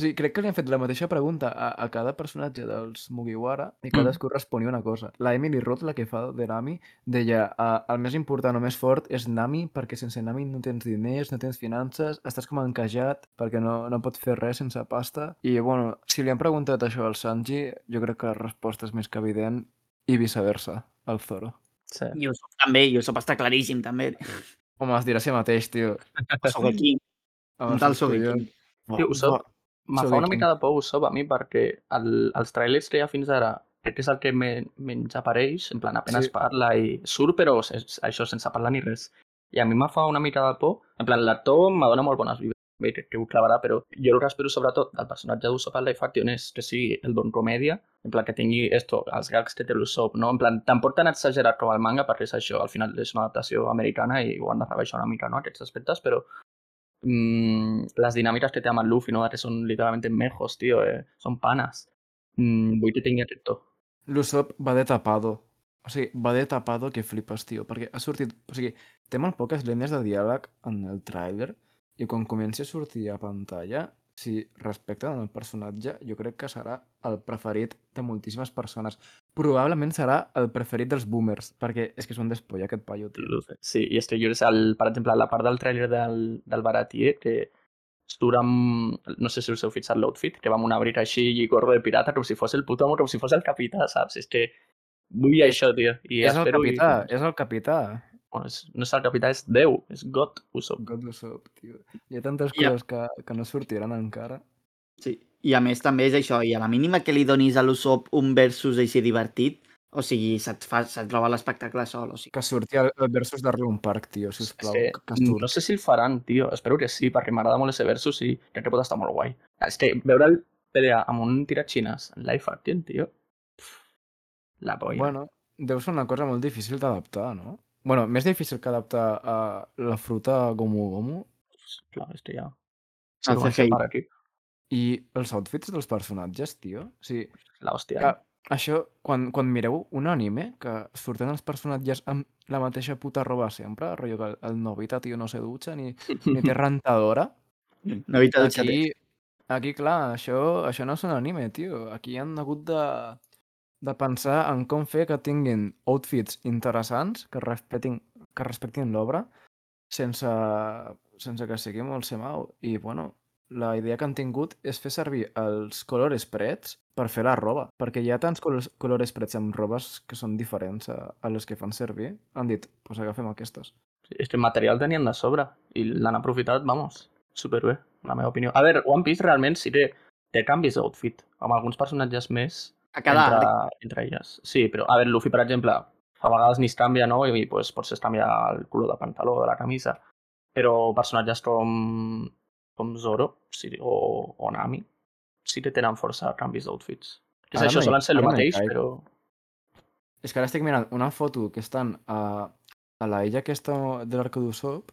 O sigui, crec que li han fet la mateixa pregunta a, a cada personatge dels Mugiwara i cadascú responia una cosa. La Emily Roth, la que fa de Nami, deia "Ah, el més important o més fort és Nami perquè sense Nami no tens diners, no tens finances, estàs com encajat perquè no, no pots fer res sense pasta. I, bueno, si li han preguntat això al Sanji, jo crec que la resposta és més que evident i viceversa, al Zoro. Sí. I Usopp també, i Usopp està claríssim, també. Home, es dirà a si mateix, tio. Sogeking, Home, un tal. Sogeking. Tio, Usopp, me fa una mica de por Usopp a mi perquè el, els trailers que hi ha fins ara crec que és el que me, menys apareix, en plan, apenas Sí. parla i surt, però es, això sense parlar ni res. I a mi me fa una mica de por, en plan, l'actor me dona molt bones vibes, bé, crec que ho clavarà, però jo el que espero sobretot del personatge d'Usopp al live action és que sigui el don comèdia, en plan, que tingui esto, els gags que té l'Usopp, no? En plan, tampoc tan exagerat com el manga, perquè és això, al final és una adaptació americana i ho han de rebaixar una mica, no?, aquests aspectes, però mm, les dinàmiques que amb el Luffy, no?, que són literalment mejos, tio, eh? són panes. Mm, vull que tingui aquest to. L'Usopp va de tapado. O va de tapado que flipes, tio. Perquè ha sortit... O sigui, té molt poques línies de diàleg en el tràiler i quan comenci a sortir a pantalla, si respecten el personatge, jo crec que serà el preferit de moltíssimes persones. Probablement serà el preferit dels boomers, perquè és que és un despolla aquest paio, tio. Sí, i és que jo, el, per exemple, la part del tràiler del, del Baratier, que surt amb, no sé si us heu fixat l'outfit, que va amb una abric així i gorro de pirata com si fos el puto amo, com si fos el capità, saps? És que vull això, tio. I és el capità, I... és el capità. Bueno, és, no és el capità, és Déu, és God Usopp. God Usopp, tio. Hi ha tantes Ja. coses que, que no sortiran encara. Sí. I a més també és això, i a la mínima que li donis a l'Usopp un versus així divertit, o sigui, se't, fa, se't roba l'espectacle sol, o sigui. Que surti el, el versus d'Arlon Park, tio, sisplau. És Que, que, surti. no sé si el faran, tio. Espero que sí, perquè m'agrada molt ese versus i crec que pot estar molt guai. És que veure el PDA amb un tiratxines en live action, tio, la polla. Bueno, deu ser una cosa molt difícil d'adaptar, no? Bueno, més difícil que adaptar a la fruta Gomu Gomu Clar, és que ja... CGI. aquí. i els outfits dels personatges, tio. O sigui, La hòstia. que això, quan, quan mireu un anime que surten els personatges amb la mateixa puta roba sempre, rotllo que el, el Novita, tio, no se dutxa ni, ni té *laughs* rentadora, No evita de aquí, aquí, clar, això, això no és un anime, tio. Aquí han hagut de, de pensar en com fer que tinguin outfits interessants, que respectin, que respectin l'obra, sense, sense que sigui molt semau. I, bueno, la idea que han tingut és fer servir els colors spreads per fer la roba, perquè hi ha tants colors, spreads amb robes que són diferents a, a les que fan servir. Han dit, doncs pues agafem aquestes. És que material tenien de sobre i l'han aprofitat, vamos, superbé, la meva opinió. A veure, One Piece realment sí que té canvis d'outfit, amb alguns personatges més A cada entre, entre elles. Sí, però a veure, Luffy, per exemple, a vegades ni es canvia, no? I pues, potser es canvia el color de pantaló de la camisa. Però personatges com, com Zoro sí, o, o Nami sí que tenen força canvis d'outfits. Que és Ara això, no hi- solen ser el no mateix, però... És que ara estic mirant una foto que estan a, a la illa aquesta de l'arc d'Usopp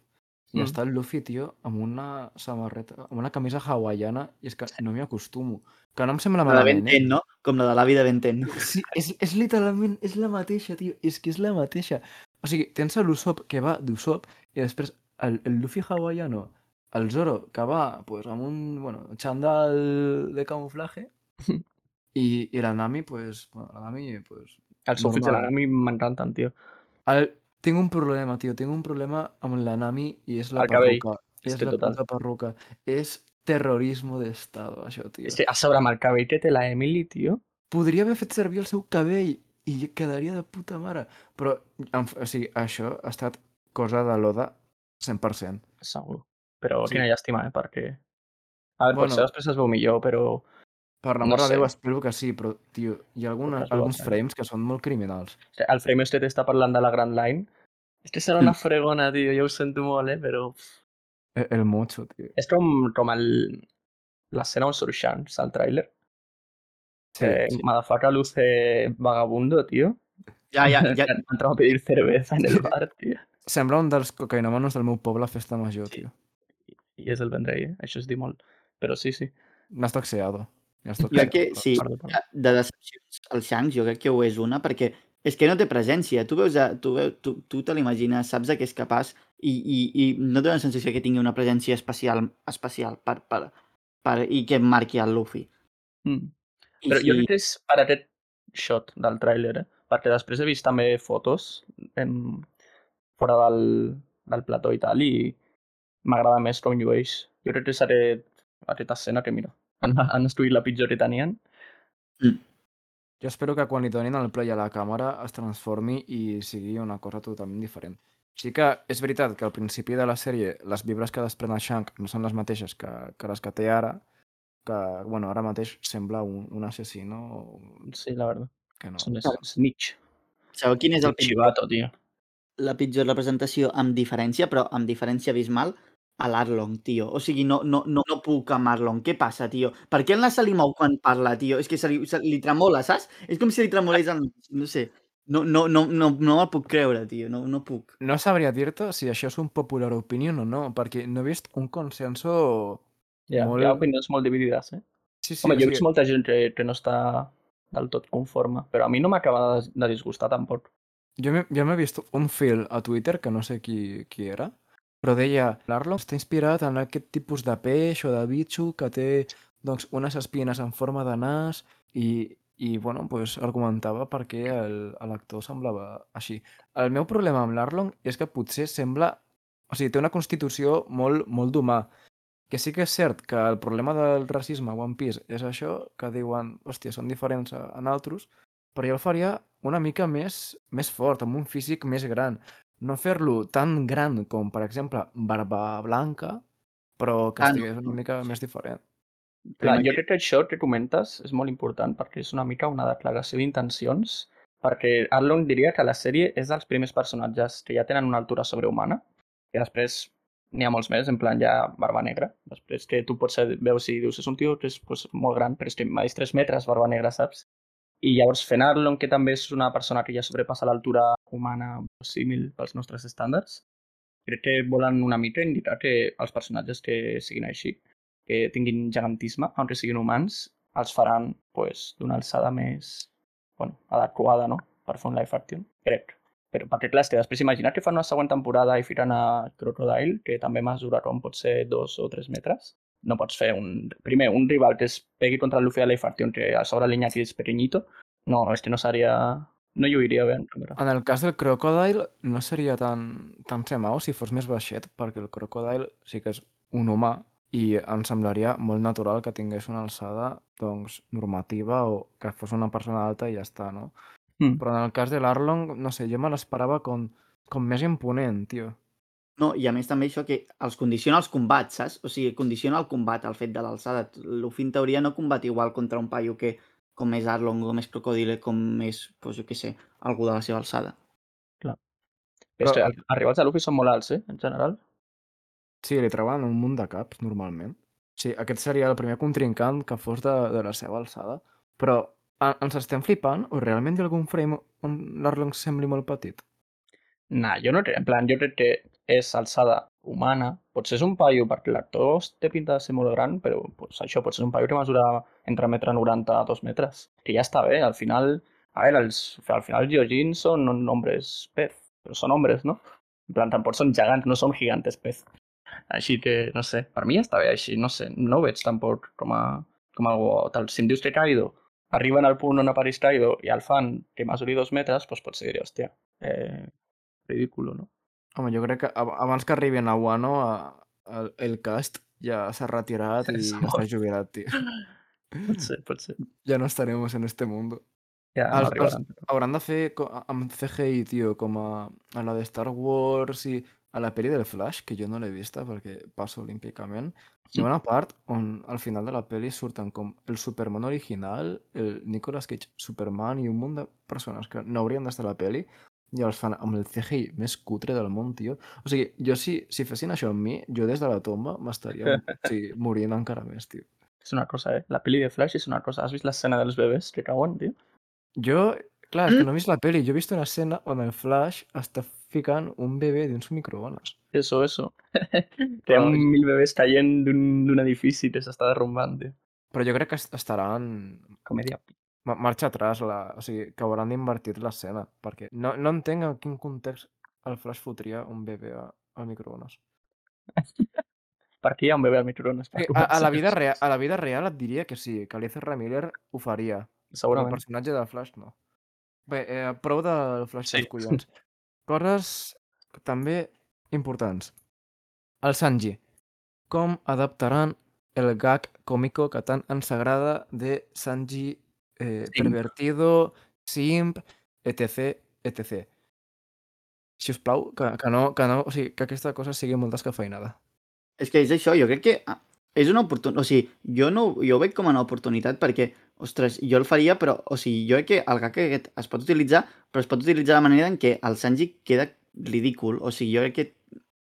i Mm. està el Luffy, tio, amb una samarreta, amb una camisa hawaiana i és que no m'hi acostumo. Que no em sembla La de malament, Ben 10, eh? no? Com la de l'avi de Ben 10. Sí, és, és literalment, és la mateixa, tio. És que és la mateixa. O sigui, tens l'Usopp que va d'Usopp i després el, el Luffy hawaiano el Zoro que va pues, amb un bueno, xandall de camuflaje i, i la Nami, pues, bueno, la Nami, pues, Els outfits de normal. l'anime m'encanten, tio. El, tinc un problema, tio, tinc un problema amb la Nami i és la El cabell. perruca. És que la total. puta perruca. És això, tio. És que a sobre amb el cabell que té la Emily, tio, Podria haver fet servir el seu cabell i quedaria de puta mare. Però, en, o sigui, això ha estat cosa de l'Oda 100%. segur. Però Sí. quina llàstima, eh? Perquè... A veure, Bueno. potser després es veu millor, però... Per No l'amor de sé. Déu, espero que sí, però, tio, hi ha alguna, Totes alguns eh? frames que són molt criminals. O sigui, El frame este t'està parlant de la Grand Line. És que serà una fregona, tio, jo ho sento molt, eh? Però... El, el mocho, tio. És com, com el... l'escena on surt Shanks al tràiler. Sí, que sí. Motherfucker luce vagabundo, tío. Ja, ja, ja, *laughs* Han entrado a pedir cerveza en el bar, tío. Sembla un dels cocaïnomanos del meu poble a festa major, Sí. tio. I és el Vendrell, eh? Això es diu molt. Però sí, sí. M'has toxeado. M'has jo crec que sí, Perdó, perdó. de decepcions al Shanks jo crec que ho és una, perquè és que no té presència. Tu veus, a, tu, veu, tu, tu te l'imagines, saps de què és capaç i, i, i no té la sensació que tingui una presència especial, especial per, per, per, i que marqui el Luffy. Mm. I Però jo si- crec que és per aquest shot del tràiler, eh? Perquè després he vist també fotos en... fora del, del plató i tal, i m'agrada més com llueix. Jo crec que és aquest, aquesta escena que, mira, han, han estudiat la pitjor que tenien. Jo espero que quan li donin el play a la càmera es transformi i sigui una cosa totalment diferent. Sí que és veritat que al principi de la sèrie les vibres que desprèn el Shank no són les mateixes que, que les que té ara, que bueno, ara mateix sembla un, un assassino Sí, la verdad. que no. Són snitch. Sabeu quin és el chivato, tio. la pitjor representació amb diferència, però amb diferència abismal, a l'Arlong, tio. O sigui, no, no, no, no puc amb Arlong. Què passa, tio? Per què el Nas se li mou quan parla, tio? És que se li, se li tremola, saps? És com si li tremolés el... No sé. No, no, no, no, no me'l puc creure, tio. No, no puc. No sabria dir-te si això és un popular opinion o no, perquè no he vist un consenso... Ja, Molt- hi ha opinions molt dividides, eh? Sí, sí, Home, jo he vist molta gent que, que no està del tot conforme, però a mi no m'acaba de, de disgustar tampoc. Jo m'he vist un fil a Twitter, que no sé qui, qui era, però deia l'Arlong està inspirat en aquest tipus de peix o de bitxo que té doncs, unes espines en forma de nas i, i bueno, pues, argumentava per què l'actor semblava així. El meu problema amb l'Arlong és que potser sembla... O sigui, té una constitució molt, molt d'humà. Que sí que és cert que el problema del racisme a One Piece és això, que diuen, hòstia, són diferents en altres, però jo el faria una mica més, més fort, amb un físic més gran. No fer-lo tan gran com, per exemple, Barba Blanca, però que Ah, estigués no, una mica més diferent. Clar, jo que- crec que això que comentes és molt important perquè és una mica una declaració d'intencions perquè Arlong diria que la sèrie és dels primers personatges que ja tenen una altura sobrehumana i després n'hi ha molts més, en plan ja barba negra. Després que tu pots ser, veus i dius és un tio que és pues, molt gran, però és que medeix 3 metres, barba negra, saps? I llavors fent Arlong, que també és una persona que ja sobrepassa l'altura humana símil pels nostres estàndards, crec que volen una mica indicar que els personatges que siguin així que tinguin gegantisme, aunque siguin humans, els faran pues, d'una alçada més bueno, adequada no? per fer un live action, crec. Però perquè clar, és després imagina que fan una següent temporada i firen a Crocodile, que també mesura com pot ser dos o tres metres. No pots fer un... Primer, un rival que es pegui contra el Luffy de live action, que a sobre l'Iñaki és pequeñito. No, és que no seria... No lluiria bé càmera. En el cas del Crocodile no seria tan, tan semau si fos més baixet, perquè el Crocodile sí que és un humà i em semblaria molt natural que tingués una alçada doncs, normativa o que fos una persona alta i ja està, no? Mm. Però en el cas de l'Arlong, no sé, jo me l'esperava com, com més imponent, tio. No, i a més també això que els condiciona els combats, saps? O sigui, condiciona el combat, el fet de l'alçada. Luffy en teoria no combat igual contra un paio que com és Arlong, com és Crocodile, com és, doncs jo què sé, algú de la seva alçada. Però... És que Però- els rivals de Luffy són molt alts, eh? En general. Sí, li treuen un munt de caps, normalment. Sí, aquest seria el primer contrincant que fos de, de la seva alçada. Però a- ens estem flipant o realment hi ha algun frame on l'Arlong sembli molt petit? Nah, jo no crec. En plan, jo crec que és alçada humana. Potser és un paio, perquè l'actor té pinta de ser molt gran, però pues, això pot ser un paio que mesura entre metre 90 a 2 metres. Que ja està bé, al final... A veure, els, al final Gyojin són hombres pez, però són hombres, no? En plan, tampoc són gegants, no són gigantes pez. Així que, no sé, per mi ja està bé així, no sé, no ho veig tampoc com a, com a algo tal. Si em dius que Kaido arriben al punt on apareix Kaido i el fan que mesuri dos metres, doncs potser diré, hòstia, eh, ridículo, no? Home, jo crec que ab- abans que arribin a Wano, a, el, el cast ja s'ha retirat i *laughs* està jubilat, tio. Pot ser, pot ser. *laughs* Ja no estaremos en este mundo. Ja Els- no els- però- Hauran de fer amb CGI, tio, com a, a la de Star Wars i a la pel·li del Flash, que jo no l'he vista perquè passo olímpicament. Hi ha una part on al final de la pel·li surten com el Superman original, el Nicolas Cage Superman i un munt de persones que no haurien d'estar a la pel·li i els fan amb el CGI més cutre del món, tio. O sigui, jo si, si fessin això amb mi, jo des de la tomba m'estaria o *laughs* sigui, morint encara més, tio. És una cosa, eh? La peli de Flash és una cosa. Has vist l'escena dels bebès que cauen, tio? Jo, clar, que no he vist la peli, jo he vist una escena on el Flash està ficant un bebè dins un microones. Eso, eso. *laughs* Té un mil bebès caient d'un edifici que s'està derrumbant, tio. Però jo crec que est- estaran... Comèdia. Ma- Marxa atrás, la... o sigui, que hauran d'invertir l'escena, perquè no, no entenc en quin context el Flash fotria un bebè a- al microones. *laughs* Per què hi ha un bebè al microones? Per Eh, A, a, la vida real, *laughs* a la vida real et diria que sí, que l'Ezra Miller ho faria, però el Segurament. personatge del Flash no. Bé, eh, prou del Flash Sí. dels collons. Coses també importants. El Sanji. Com adaptaran el gag còmico que tant ens agrada de Sanji eh, Simp. pervertido, simp, etc, etc. Si us plau, que, que, no, que, no, o sigui, que aquesta cosa sigui molt descafeinada. És que és això, jo crec que ah, és una oportunitat, o sigui, jo, no, jo ho veig com una oportunitat perquè, ostres, jo el faria, però, o sigui, jo crec que el gag aquest es pot utilitzar, però es pot utilitzar de manera en què el Sanji queda ridícul, o sigui, jo crec que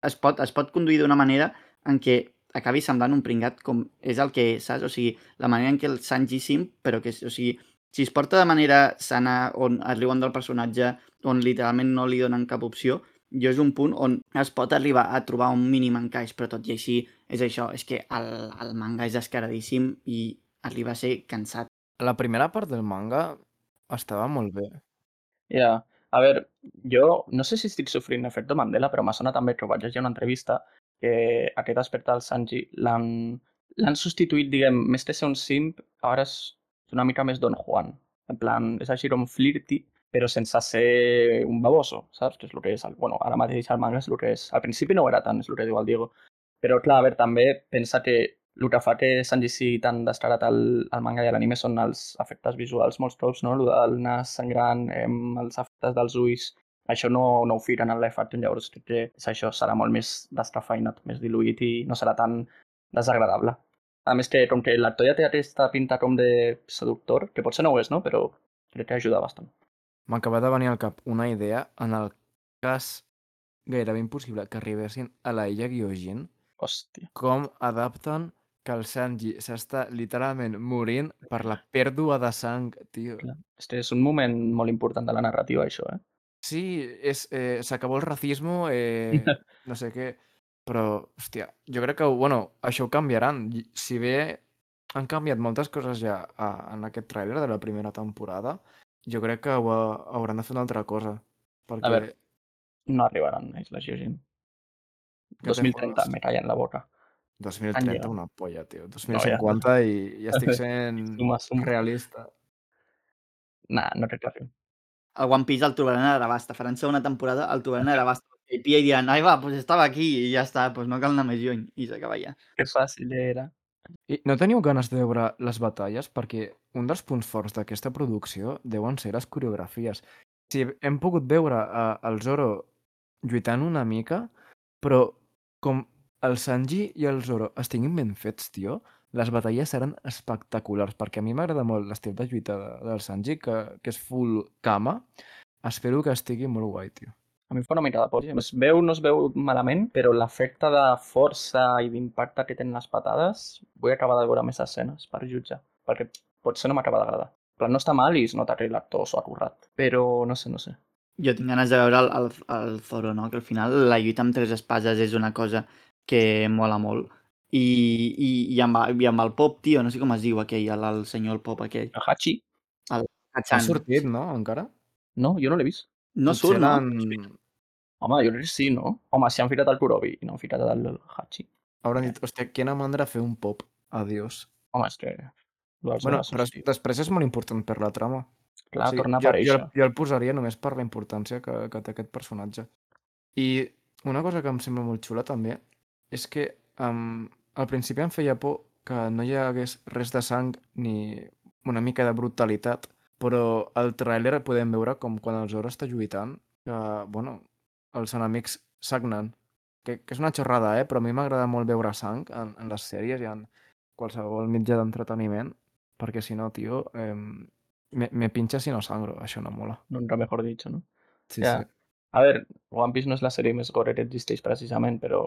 es pot, es pot conduir d'una manera en què acabi semblant un pringat com és el que és, saps? O sigui, la manera en què el Sanji sim, però que, o sigui, si es porta de manera sana, on es riuen del personatge, on literalment no li donen cap opció, jo és un punt on es pot arribar a trobar un mínim encaix, però tot i així és això, és que el, el manga és descaradíssim i arriba a ser cansat. La primera part del manga estava molt bé. Ja, a veure, jo no sé si estic sofrint efecte Mandela, però m'ha sonat també que vaig llegir una entrevista que aquest aspecte del Sanji l'han substituït, diguem, més que ser un simp, ara és una mica més Don Juan. En plan, és així com flirty, però sense ser un baboso, saps? Que és el que és. El, bueno, ara mateix el manga és el que és. Al principi no era tant, és el que diu el Diego. Però clar, a veure, també pensa que el que fa que Sanji sigui tan descarat al, al manga i a l'anime són els efectes visuals molts cops, no? El del nas sangrant, els efectes dels ulls, això no, no ho firen en action, llavors crec que és això serà molt més descafeinat, més diluït i no serà tan desagradable. A més que com que l'actor ja té aquesta pinta com de seductor, que potser no ho és, no? Però crec que ajuda bastant. M'acaba de venir al cap una idea en el cas gairebé impossible que arribessin a la illa Gyojin, Hòstia. com adapten que el Sanji s'està literalment morint per la pèrdua de sang, tio. Clar. És que és un moment molt important de la narrativa, això, eh? Sí, és, eh, s'acabó el racismo, *laughs* eh, no sé què, però, hòstia, jo crec que, bueno, això ho canviaran. Si bé han canviat moltes coses ja a, en aquest tràiler de la primera temporada, jo crec que ho, ha- hauran de fer una altra cosa. Perquè, veure, No arribaran a Gyojin. Què te 2030, jodes? me calla en la boca. 2030, llegat. una polla, tio. ja. 2050 i, i estic sent Suma, suma. realista. Nah, no crec que arribi. El One Piece el trobaran a Arabasta, faran segona temporada, el trobaran a Arabasta. I Pia i diran, ai va, pues estava aquí i ja està, pues no cal anar més lluny. I s'acaba ja. Que fàcil era. I no teniu ganes de veure les batalles? Perquè un dels punts forts d'aquesta producció deuen ser les coreografies. Sí, hem pogut veure a, el Zoro lluitant una mica, però com el Sanji i el Zoro estiguin ben fets, tio, les batalles seran espectaculars, perquè a mi m'agrada molt l'estil de lluita de, del Sanji, que, que és full kama. Espero que estigui molt guai, tio. A mi em fa una mica de por. Es veu, no es veu malament, però l'efecte de força i d'impacte que tenen les patades, vull acabar de veure més escenes per jutjar, perquè potser no m'acaba d'agradar. Plan, no està mal i es nota que l'actor s'ho ha currat, però no sé, no sé. Jo tinc ganes de veure el, el, el Zoro, no? Que al final la lluita amb tres espases és una cosa que mola molt. I, i, i, amb, i amb el pop, tio, no sé com es diu aquell, el, el senyor el pop aquell. El Hachi? Ha Hachan. sortit, no, encara? No, jo no l'he vist. No Potser surt, no? l'han- Home, jo crec que sí, no? Home, si han ficat el Kurobi i no han ficat el Hachi. Hauran dit, hòstia, quina mandra fer un pop. Adiós. Home, és que... Bueno, però es- després és molt important per la trama. Clar, O sigui, torna a jo, aparèixer. jo, jo el posaria només per la importància que, que té aquest personatge. I una cosa que em sembla molt xula també és que um, al principi em feia por que no hi hagués res de sang ni una mica de brutalitat, però al tràiler podem veure com quan el Zoro està lluitant, que, bueno, els enemics sagnen. Que, que és una xorrada, eh? Però a mi m'agrada molt veure sang en, en les sèries i en qualsevol mitjà d'entreteniment, perquè si no, tio, eh, me, me pincha si no sangro, això no mola. Nunca mejor dicho, no? Sí, Ja. sí. A veure, One Piece no és la sèrie més gore que existeix precisament, però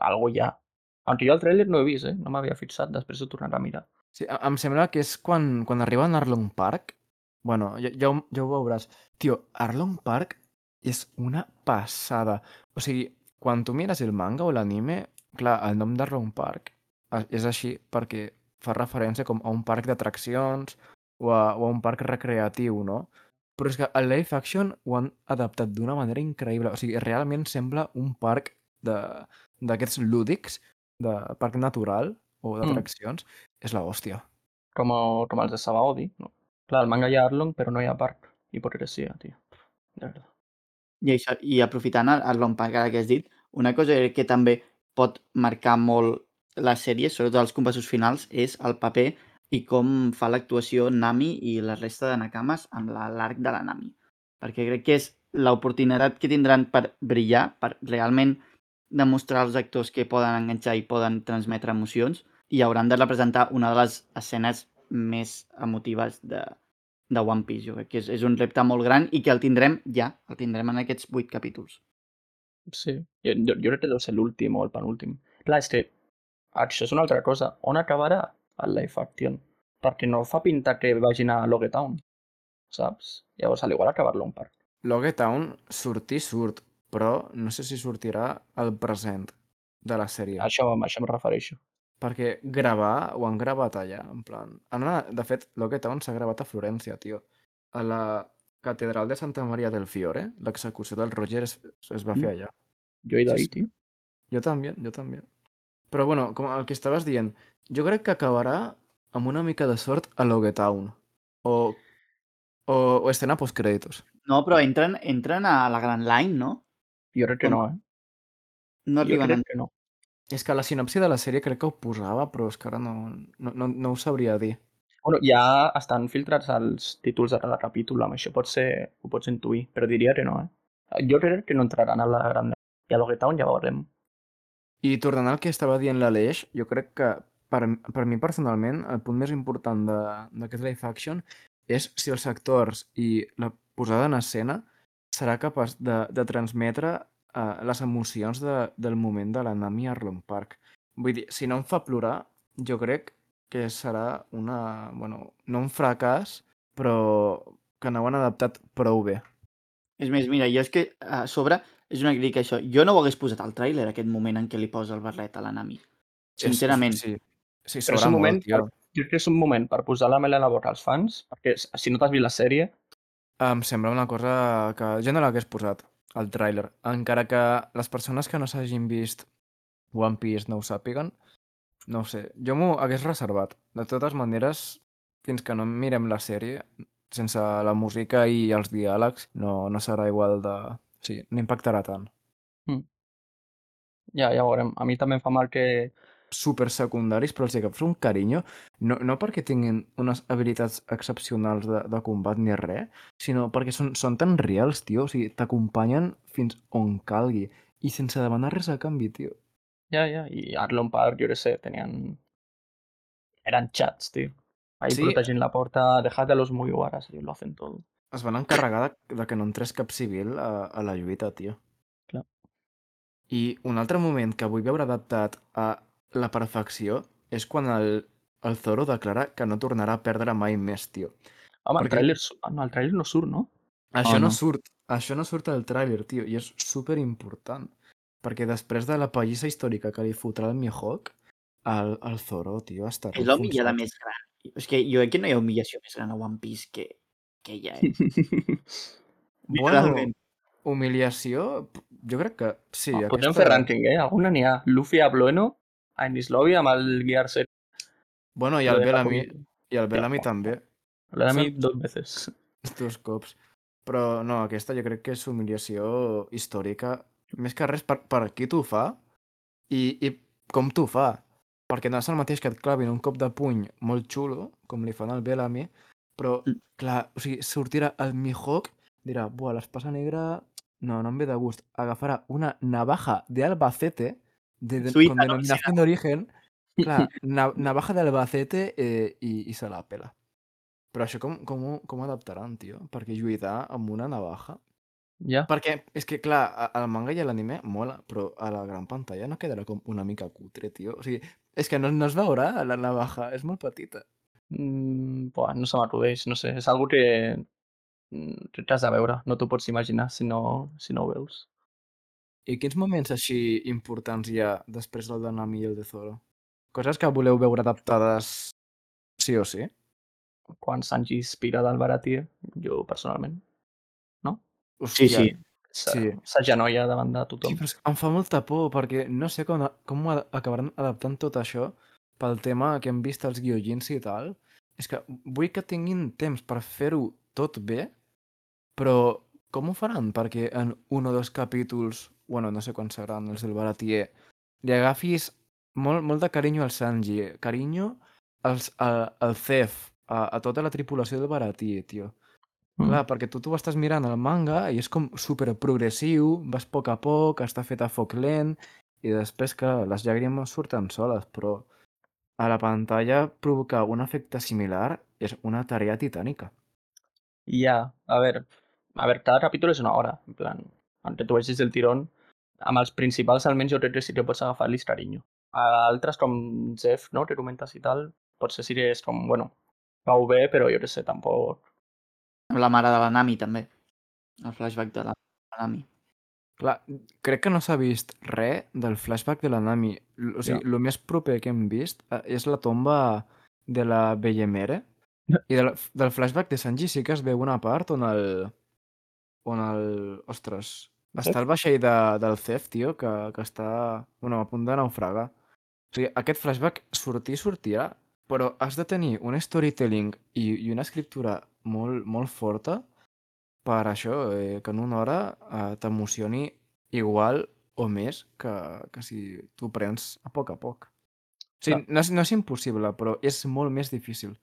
algo ha. Aunque jo el trailer no he vist, eh? No m'havia fixat, després ho tornaré a mirar. sí em sembla que és quan, quan arriba a Arlong Park, bueno, ja, ja, ho- ja ho veuràs. Tio, Arlong Park és una passada. O sigui, quan tu mires el manga o l'anime, clar, el nom d'Arlong Park és així perquè fa referència com a un parc d'atraccions o, a, o a un parc recreatiu, no? Però és que el live action ho han adaptat d'una manera increïble. O sigui, realment sembla un parc d'aquests lúdics, de parc natural o d'atraccions. És la hòstia. Com, com els de Sabaody, no? Clar, al manga hi ha Arlong, però no hi ha parc. Hipocresia, tio. De veritat. I, això, I aprofitant el, el Long Park ara que has dit, una cosa que també pot marcar molt la sèrie, sobretot els compassos finals, és el paper i com fa l'actuació Nami i la resta de Nakamas amb la- l'arc de la Nami. Perquè crec que és l'oportunitat que tindran per brillar, per realment demostrar als actors que poden enganxar i poden transmetre emocions i hauran de representar una de les escenes més emotives de, de One Piece. Jo crec que és, és un repte molt gran i que el tindrem ja, el tindrem en aquests vuit capítols. Sí. Jo, jo, jo crec que deu ser l'últim o el penúltim. Clar, és que això és una altra cosa. On acabarà el live action? Perquè no fa pinta que vagin a Logetown, saps? Llavors, a l'igual acabar Long Park. Logetown sortir surt, però no sé si sortirà al present de la sèrie. Això, a això em refereixo. Perquè gravar ho han gravat allà, en plan... Han anat, de fet, Logetown s'ha gravat a Florència, tio. A la catedral de Santa Maria del Fiore, l'execució del Roger es, es va fer Mm. allà. Jo he d'ahir, sí. tio. Jo també, jo també. Però bueno, com el que estaves dient, jo crec que acabarà amb una mica de sort a Logetown. O, o, o escena postcrèditos. No, però entren, entren a la Grand Line, no? Jo crec que no, eh? No Jo arriben crec que no. És que la sinopsi de la sèrie crec que ho posava, però és que ara no, no, no, no ho sabria dir. Bueno, ja estan filtrats els títols de cada capítol, amb això pot ser, ho pots intuir, però diria que no, eh? Jo crec que no entraran a la gran... I a Logetown ja ho veurem. I tornant al que estava dient l'Aleix, jo crec que per, per mi personalment el punt més important de- d'aquest live action és si els actors i la posada en escena serà capaç de, de transmetre uh, les emocions de, del moment de la Nami a Arlong Park. Vull dir, si no em fa plorar, jo crec que serà una... Bueno, no un fracàs, però que no ho han adaptat prou bé. És més, mira, jo és que a sobre és una crítica això. Jo no ho hagués posat al tràiler aquest moment en què li posa el barret a la Nami. Sincerament. És, sí, sí, Però és un moment molt, per- Jo crec que és un moment per posar la mel a la boca als fans, perquè si no t'has vist la sèrie, Em sembla una cosa que jo no l'hagués posat al tràiler. Encara que les persones que no s'hagin vist One Piece no ho sàpiguen, no ho sé, jo m'ho hagués reservat. De totes maneres, fins que no mirem la sèrie, sense la música i els diàlegs, no, no serà igual de... Sí, no impactarà tant. ja, ja ho veurem. A mi també em fa mal que... super secundaris, però els hi agafes un carinyo, no, no perquè tinguin unes habilitats excepcionals de, de combat ni res, sinó perquè són, són tan reals, tio, o sigui, t'acompanyen fins on calgui, i sense demanar res a canvi, tio. Ja, ja, i Arlon Park, jo què sé, tenien... Eren chats, tio. Ahí Sí. protegint la porta, dejad a los Mugiwaras, i lo hacen todo. Es van encarregar de, de que no entrés cap civil a, a la lluita, tio. Clar. I un altre moment que vull veure adaptat a la perfecció és quan el, el Zoro declara que no tornarà a perdre mai més, tio. Home, el Perquè- tràiler... su- ah, No, el tràiler no surt, no? Això Oh, no. no. surt, això no surt al tràiler, tio, i és super important. Perquè després de la pallissa històrica que li fotrà el Mihawk, el, el Zoro, tio, estarà És la humillada enfonsat. més gran. És que jo crec que no hi ha humillació més gran a One Piece que, que ella, eh? *laughs* Bueno, humiliació, jo crec que sí. Oh, Podem fer rànquing, eh? Alguna n'hi ha. Luffy a Blueno, a Indislovi amb el Gear Set. Bueno, el de Bellamy, i el Bellamy també, Saps? dos veces. *laughs* dos cops. Però no, aquesta jo crec que és humiliació històrica, més que res per, per qui t'ho fa i, i com t'ho fa. Perquè no és el mateix que et clavin un cop de puny molt xulo, com li fan al Bellamy, però, Mm. clar, o sigui, sortirà el Mihawk, dirà, buah, l'espasa negra, no, no em ve de gust. Agafarà una navaja de Albacete, de, Suïssa, con no? denominación de origen, *laughs* clar, na, navaja de Albacete eh, i, i se la pela. Però això com, com, ho- com ho adaptaran, tio? Perquè lluitar amb una navaja... Ja. Perquè és que, clar, al manga i a l'anime mola, però a la gran pantalla no quedarà com una mica cutre, tio. O sigui, és que no, no es veurà la navaja, és molt petita. Mm, buah, no se m'acudeix, no sé. És algo que mm, que t'has de veure. No t'ho pots imaginar si no, si no ho veus. I quins moments així importants hi ha després del de Nami i el de Zoro? Coses que voleu veure adaptades sí o sí? Quan Sanji inspira del Baratie, jo personalment, Sí, sí. se- Sí. s'agenolla davant de Sí, tothom. però que em fa molta por, perquè no sé com, com acabaran adaptant tot això pel tema que hem vist als guiojins i tal. És que vull que tinguin temps per fer-ho tot bé, però com ho faran? Perquè en un o dos capítols, bueno, no sé quan seran els del Baratier, li agafis molt, molt de carinyo al Sanji, carinyo als, a, al Cef, a, a tota la tripulació del Baratier, tio. Mm. Clar, perquè tu t'ho estàs mirant al manga i és com super progressiu, vas a poc a poc, està fet a foc lent, i després, clar, les llàgrimes surten soles, però a la pantalla provocar un efecte similar és una tarea titànica. Ja, a veure, a veure, cada capítol és una hora, en plan, aunque tu vegis del tirón, amb els principals almenys jo crec que sí que pots agafar-los carinyo. A altres com Jeff, no?, que comentes i tal, potser sí que és com, bueno, vau bé, però jo què sé, tampoc... Amb la mare de la Nami, també. El flashback de la la Nami. Clar, crec que no s'ha vist res del flashback de la Nami. O sigui, el més proper que hem vist eh, és la tomba de la Bellemere. I del, del flashback de Sanji sí que es veu una part on el... on el... Ostres... Cef? Està el vaixell de, del Cef, tio, que, que està bueno, a punt de naufragar. O sigui, aquest flashback sortir sortirà, però has de tenir un storytelling i, i una escriptura molt, molt forta per això, eh, que en una hora eh, t'emocioni igual o més que, que si tu prens a poc a poc. O sigui, no és, no és impossible, però és molt més difícil.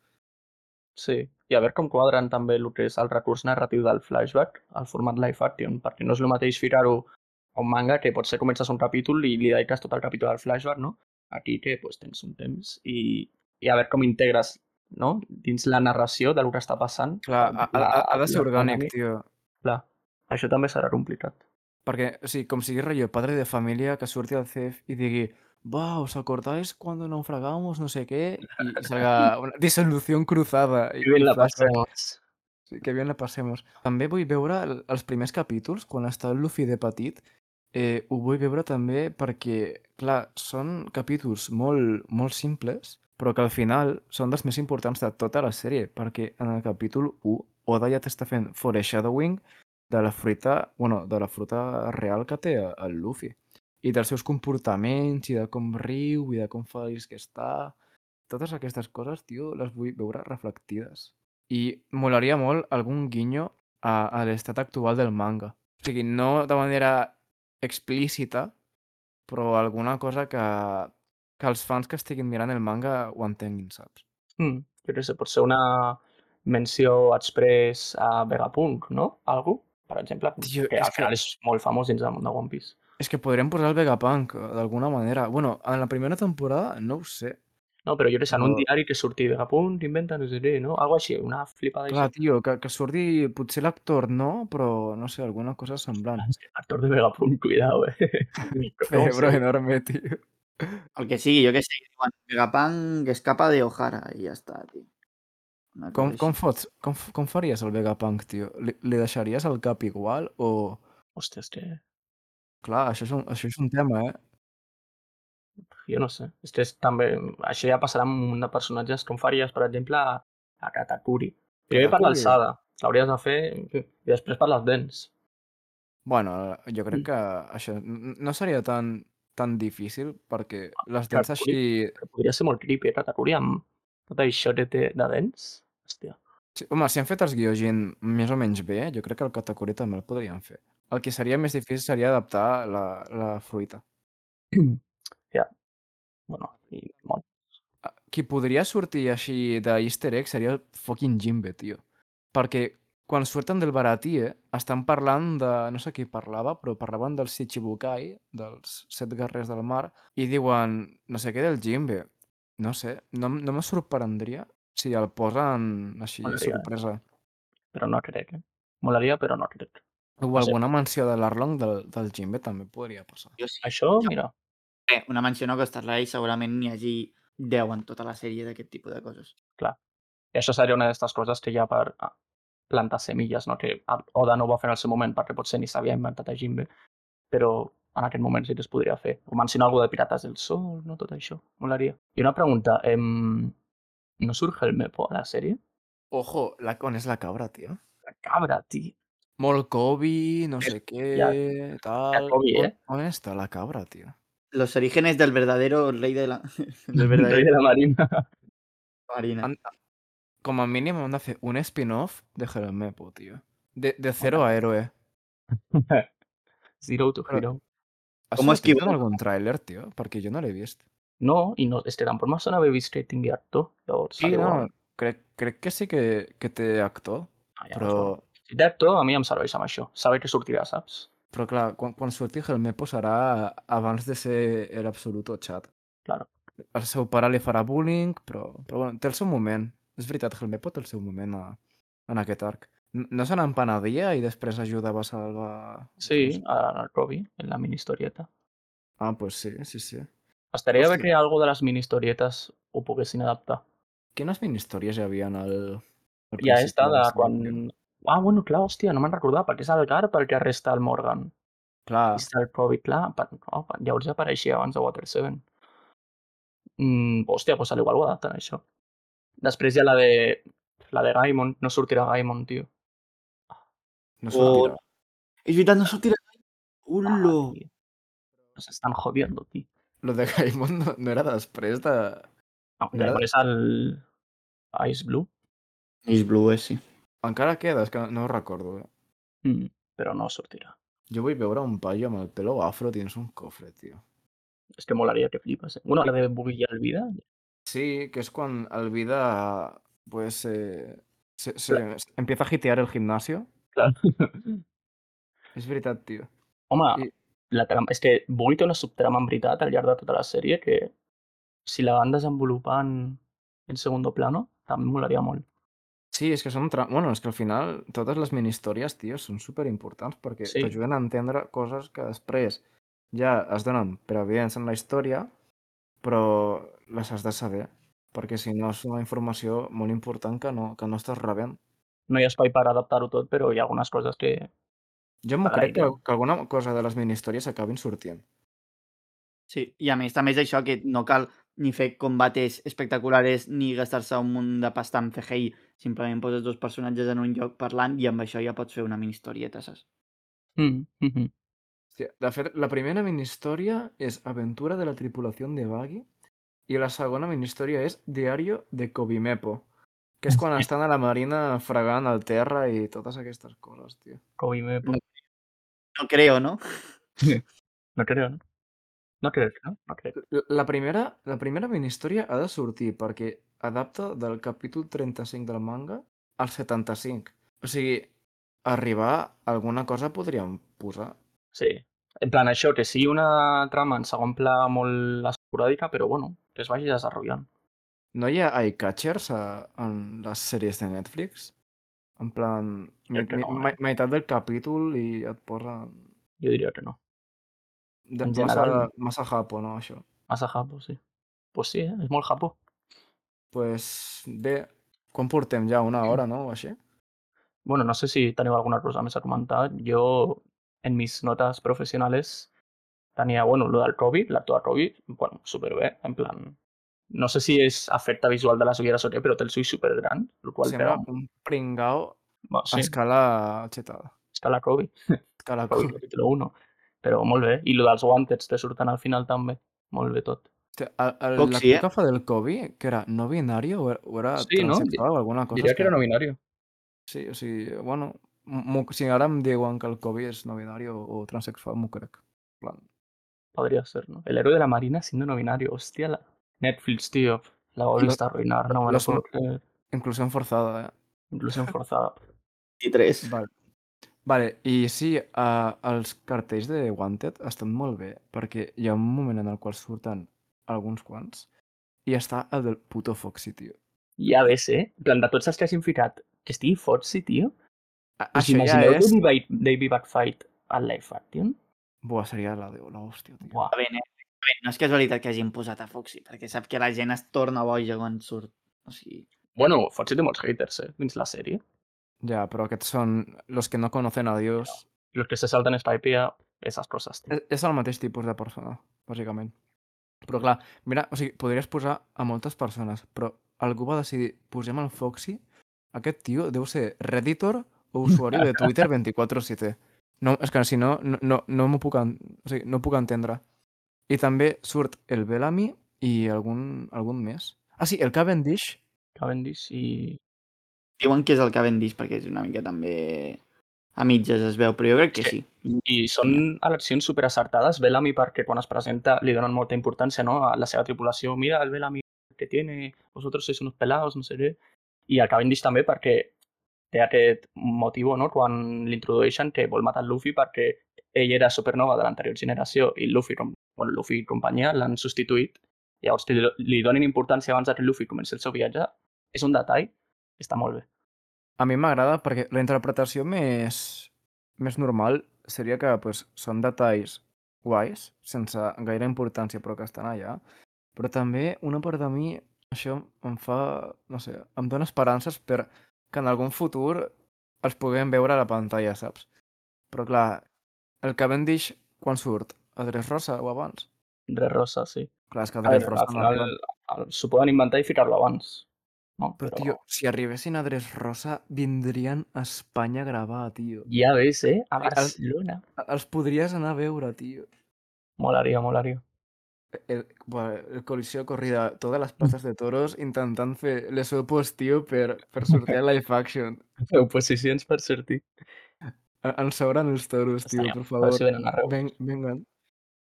Sí, i a veure com quadren també el que és el recurs narratiu del flashback al format live action, perquè no és el mateix ficar-ho a un manga que potser comences un capítol i li dediques tot el capítol al flashback, no? Aquí que pues, tens un temps i, i a veure com integres no? dins la narració del que està passant. Clar, ha, ha, ha, de ser la- orgànic, la- tio. Clar, això també serà complicat. Perquè, o sigui, com sigui rotllo padre de família que surti al CEF i digui va, ¿os acordáis cuando naufragamos no sé qué? Y, *laughs* salga una disolución cruzada. Que bien la passemos. Sí, que bien la passemos. També vull veure el, els primers capítols, quan està el Luffy de petit, eh, ho vull veure també perquè, clar, són capítols molt, molt simples, però que al final són dels més importants de tota la sèrie, perquè en el capítol 1 Oda ja t'està fent foreshadowing de la fruita, bueno, de la fruta real que té el Luffy. I dels seus comportaments, i de com riu, i de com feliç que està. Totes aquestes coses, tio, les vull veure reflectides. I molaria molt algun guinyo a, a l'estat actual del manga. O sigui, no de manera explícita, però alguna cosa que, que els fans que estiguin mirant el manga ho entenguin, saps? Mm, jo què sé, pot ser una menció express a Vegapunk, no? Algú, per exemple, Tio, que al final és molt famós dins del món de One Piece. És que podríem posar el Vegapunk eh, d'alguna manera. Bueno, en la primera temporada no ho sé. No, però jo sé, en un diari que surti Vegapunk, inventa, no sé què, no? Algo així, una flipada Clar, així. tio, que, que surti potser l'actor no, però no sé, alguna cosa semblant. *laughs* Actor de Vegapunk, cuidado, eh? *laughs* *laughs* Cerebro enorme, tio. El que sigui, jo que sé. Diuen, Vegapunk escapa de O'Hara i ja està, tio. Una Com, cosa com, fots, com, com faries el Vegapunk, tio? Li, li deixaries el cap igual o... Hòstia, és que Clar, això és un, això és un tema, eh? jo no sé. És que és també... Això ja passarà amb un de personatges com faries, per exemple, a, a Katakuri. Primer per l'alçada, l'hauries de fer i després per les dents. Bueno, jo crec Mm. que això no seria tan, tan difícil perquè les dents així... podria ser molt creepy, eh, Katakuri, amb tot això de, de, de dents. Hòstia. Sí, home, si han fet els Gyojin més o menys bé, jo crec que el Katakuri també el podrien fer. El que seria més difícil seria adaptar la, la fruita. *clears throat* ja. Bueno, i molt. Ah, Qui podria sortir així de easter egg seria el fucking Jimbe, tio. Perquè quan surten del Baratie estan parlant de... No sé qui parlava, però parlaven dels Shichibukai, dels set guerrers del mar, i diuen no sé què del Jimbe. No sé, no, no me sorprendria si el posen així, Molaria, sorpresa. Però no crec, eh? Molaria, però no crec. O No sé. alguna menció de l'Arlong del, del Jimbe també podria passar. Jo sí. Això, Ja. mira, Eh, una menció no costa res segurament n'hi hagi 10 en tota la sèrie d'aquest tipus de coses. clar. I això seria una d'aquestes coses que ja per ah, plantar semilles, no? que ah, Oda no ho va fer en el seu moment perquè potser ni s'havia inventat a Jimbe, però en aquest moment sí que es podria fer. O mencionar alguna de Pirates del Sol, no? Tot això, molaria. I una pregunta, em... no surt Helmepo a la sèrie? Ojo, la, on és la cabra, tio? La cabra, tio. Molt Kobe, no sé què, ja- tal... Kobe, on, eh? on està la cabra, tio? Los orígenes del verdadero rey de la, *laughs* del El rei verdadero de la marina. marina. Han, com a mínim han de fer un spin-off de Helmepo, tio. De, de cero a héroe. *laughs* Zero to Però- Hero. Has Com sortit esquiva- en algun tràiler, tio? Perquè jo no l'he vist. No, i no, que tampoc me sona haver vist que tingui actor. Llavors, Sí, no, igual. crec, crec que sí que, que té actor, Ah, ja, però, doncs, Si té actor, a mi em serveix amb això. Saber que sortirà, saps? però clar, quan, quan surti Helmepo serà abans de ser el absoluto chat. Claro. El seu pare li farà bullying, però, però bueno, té el seu moment. És veritat, Helmepo té el seu moment a, en aquest arc. No se n'empenadia i després ajudava a salvar... Sí, a Robbie, en la mini historieta. Ah, pues sí, sí, sí. Estaria bé Hòstia. que algo de les mini historietes ho poguessin adaptar. Quines mini-històries hi havia el... al Ja està de quan... Ah, bueno, clar, hòstia, no me'n recordava, perquè és el Gar pel que arresta el Morgan. Clar, I està el Robbie, clar, per... oh, llavors ja apareixia abans de Water 7. Mm, hòstia, doncs a l'igual ho adapten, això. Després hi ha la de... La de Gaimon, no sortirà Gaimon, tio. no O- sortirà. És veritat, no sortirà. Ullo! Ah, tio. Nos están jodiendo, tio. Lo de Gaimon no, no era després de... No, és el... Ice Blue, És Blue, eh, sí. Encara queda, és que no ho recordo. Eh? mm, però no sortirà. Jo vull veure un paio amb el pelo afro dins un cofre, tio. És que molaria que flipes. Eh? Bueno, la de Buggy i el Vida, Sí, que es cuando Alvida pues eh, se, se- se empieza a hitear el gimnasio. clar. És veritat, tio. Home, I- la trama... és que Buggy té una subtrama en veritat al llarg de tota la sèrie que si la van desenvolupant en segundo plano, també molaria molt. Sí, és que són... Tra... Bueno, és que al final totes les mini-històries, tio, són super importants perquè Sí. t'ajuden a entendre coses que després ja es donen per evidents en la història, però les has de saber, perquè si no és una informació molt important que no, que no estàs rebent. No hi ha espai per adaptar-ho tot, però hi ha algunes coses que... Jo m'ho crec que, que alguna cosa de les mini-històries acabin sortint. Sí, i a més també és això que no cal ni fer combates espectaculars ni gastar-se un munt de pasta en CGI. Simplement poses dos personatges en un lloc parlant i amb això ja pots fer una mini historieta, saps? Mm, mm -hmm. Hòstia, de fet, la primera mini-història és Aventura de la tripulació de Baggy i la segona mini-història és Diario de Kobimepo, que és quan estan a la marina fregant el terra i totes aquestes coses, tio. Kobe me... *laughs* No. Creo, no? No creo, no? No crec, no? No crec. La- primera, la primera mini-història ha de sortir perquè adapta del capítol 35 del manga al 75. O sigui, arribar a alguna cosa podríem posar. Sí. En plan, això, que sigui una trama en segon pla molt esporàdica, però bueno, que es vagi desenvolupant. ¿No hi ha eye-catchers a- en les sèries de Netflix? En plan, mi, que mi, no, eh? meitat del capítol i et posen... Jo diria que no. De, En massa, general. massa japo, no, això? Massa japo, sí. Pues sí, eh? és molt japo. pues bé, quan portem ja? Una hora, no? O així? Bueno, no sé si teniu alguna cosa més a comentar. Jo, en mis notes professionales, tenia, bueno, lo del Covid, l'actor de Covid, bueno, superbé, en plan... No sé si és efecte visual de les ulleres o què, però té el suï supergran, el qual Sembla té... un pringao Bueno, a sí, escala xetada. Scala Kobe, *laughs* Scala Kobe capítulo 1. Però molt bé. I el dels te surten al final també. Molt bé tot. Hòstia, el, el, Poc sí, eh? del Kobe, que era no binari o era, o era Sí, no? o alguna cosa? Diria que era no binari. Sí, o sigui, bueno, si ara em diuen que el Kobe és no binari o, transexual, m'ho crec. Plan, Podría ser, ¿no? El héroe de la marina siendo no binario. Hostia, la... Netflix, tío. La volviste a arruinar, no me lo puedo creer. Inclusión forzada, eh? Inclusión *laughs* forzada. 23. Vale. Vale, i sí, uh, els cartells de Wanted estan molt bé, perquè hi ha un moment en el qual surten alguns quants i està el del puto Foxy, tio. Ja ves, eh? En plan, de tots els que hagin ficat, que estigui Foxy, tio. A Us això ja imagineu és... Davey Back- Backfight al live action? Buah, seria la de l'hòstia, tio. Buah. A veure, no és casualitat que hagin posat a Foxy, perquè sap que la gent es torna boja quan surt. O sigui, Bueno, Foxy té molts haters, eh? Dins la sèrie. Ja, però aquests són los que no conocen a Dios. Los que se saltan Skype ya, esas cosas. És, és el mateix tipus de persona, bàsicament. Però clar, mira, o sigui, podries posar a moltes persones, però algú va decidir, posem el Foxy, aquest tio deu ser Redditor o usuari de *laughs* Twitter 24-7. No, és que si no, no, no, no m'ho puc, en, o sigui, no puc entendre. I també surt el Bellamy i algun, algun més. Ah, sí, el Cavendish. Cavendish i... diuen que és el Cavendish perquè és una mica també a mitges es veu, però jo crec que sí. I són eleccions super acertades. Bellamy perquè quan es presenta li donen molta importància no? a la seva tripulació. Mira el Bellamy que tiene, vosotros sois unos pelados, no sé què. I el Cavendish també perquè té aquest motiu no? quan l'introdueixen que vol matar el Luffy perquè ell era supernova de l'anterior generació i Luffy, bueno, Luffy i companyia l'han substituït. Llavors li, li donin importància abans que Luffy comenci el seu viatge és un detall està molt bé. A mi m'agrada perquè la interpretació més, més normal seria que pues, són detalls guais, sense gaire importància, però que estan allà. Però també una part de mi, això em fa, no sé, em dona esperances per que en algun futur els puguem veure a la pantalla, saps? Però clar, el Cavendish, quan surt? A Dressrosa o abans? Res rosa, sí. Clar, és que a Dressrosa al final arriben. el- s'ho poden inventar i ficar-lo abans. No? Però, tio, si arribessin a Dressrosa, vindrien a Espanya a gravar, tio. Ja ves, eh? A el- Barcelona. Els podries anar a veure, tio. Molaria, molaria. El, buah, el Coliseo Corrida, totes les places de toros intentant fer les opos, tio, per, per sortir a *laughs* live action. Oposicions per sortir. En- Ens sobren els toros, tio, Estaria- per a veure favor. si. Ven, vengan.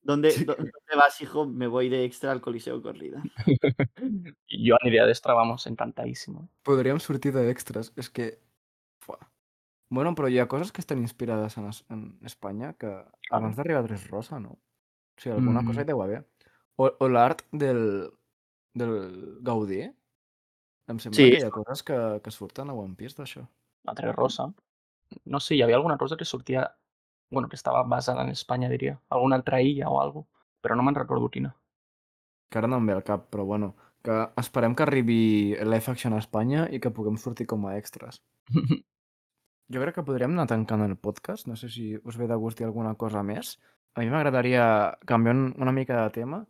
¿Dónde, Sí. dó- ¿Dónde vas, hijo? Me voy de extra al Coliseo Corrida. *laughs* Aniré a destra, vamos, encantadísimo. Podríem sortir d'extras. És que... Fuà. Bueno, però hi ha coses que estan inspirades en, es- en Espanya que abans d'arribar a Dressrosa, no? O sigui, alguna cosa Mm. hi deu haver. O, o l'art del, del Gaudí. Em sembla Sí. que hi ha coses que, que surten a One Piece d'això. La Tres Rosa. No sé, hi havia alguna cosa que sortia... Bueno, que estava basada en Espanya, diria. Alguna altra illa o alguna Però no me'n recordo quina. que ara no em ve al cap, però bueno, que esperem que arribi action a Espanya i que puguem sortir com a extras. *laughs* Jo crec que podríem anar tancant el podcast, no sé si us ve de gust dir alguna cosa més. A mi m'agradaria canviar un- una mica de tema,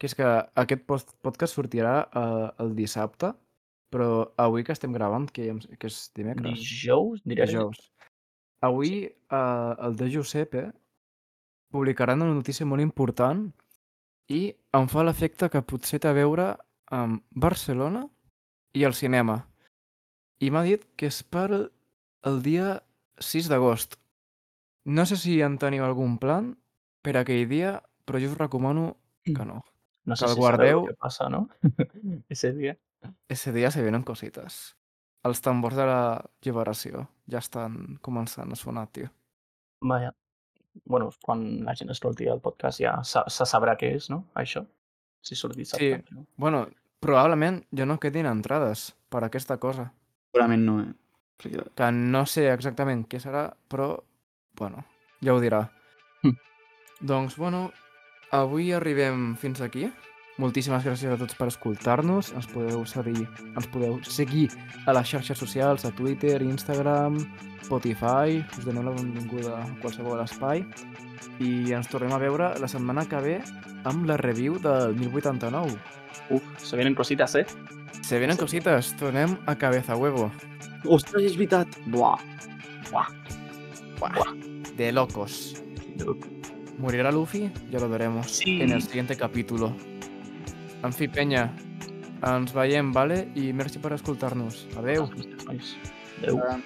que és que aquest podcast sortirà eh, el dissabte, però avui que estem gravant, que, que és dimecres, Dijous, que- dijous. Avui eh, el de Giuseppe publicarà una notícia molt important i em fa l'efecte que potser té a veure amb Barcelona i el cinema. I m'ha dit que és per el dia 6 d'agost. No sé si en teniu algun plan per aquell dia, però jo us recomano que no. *clears throat* No sé que el si guardeu. sabeu què passa, no? *laughs* Ese dia. Ese dia se vienen cosites. Els tambors de la lliberació ja estan començant a sonar, tio. Vaja. Bueno, quan la gent escolti el podcast ja se sabrà què és, no? Això. Si surt dissabte. Sí. no? Bueno, probablement ja no quedin entrades per aquesta cosa. Segurament no, eh? Perquè Que no sé exactament què serà, però, bueno, ja ho dirà. Hm. Doncs, bueno, avui arribem fins aquí. Moltíssimes gràcies a tots per escoltar-nos. Ens podeu seguir, ens podeu seguir a les xarxes socials, a Twitter, Instagram, Spotify. Us donem la benvinguda a qualsevol espai. I ens tornem a veure la setmana que ve amb la review del 1089. Uf, se vienen cositas, eh? Se vienen cositas, tornem a cabeza huevo. Ostres, és veritat! Buah! Buah. Buah, de locos. ¿Morirá Luffy? Ya lo veremos Sí. en el siguiente capítulo. En fi, penya, ens veiem, vale? I merci per escoltar-nos. Adeu. Adéu. Uh,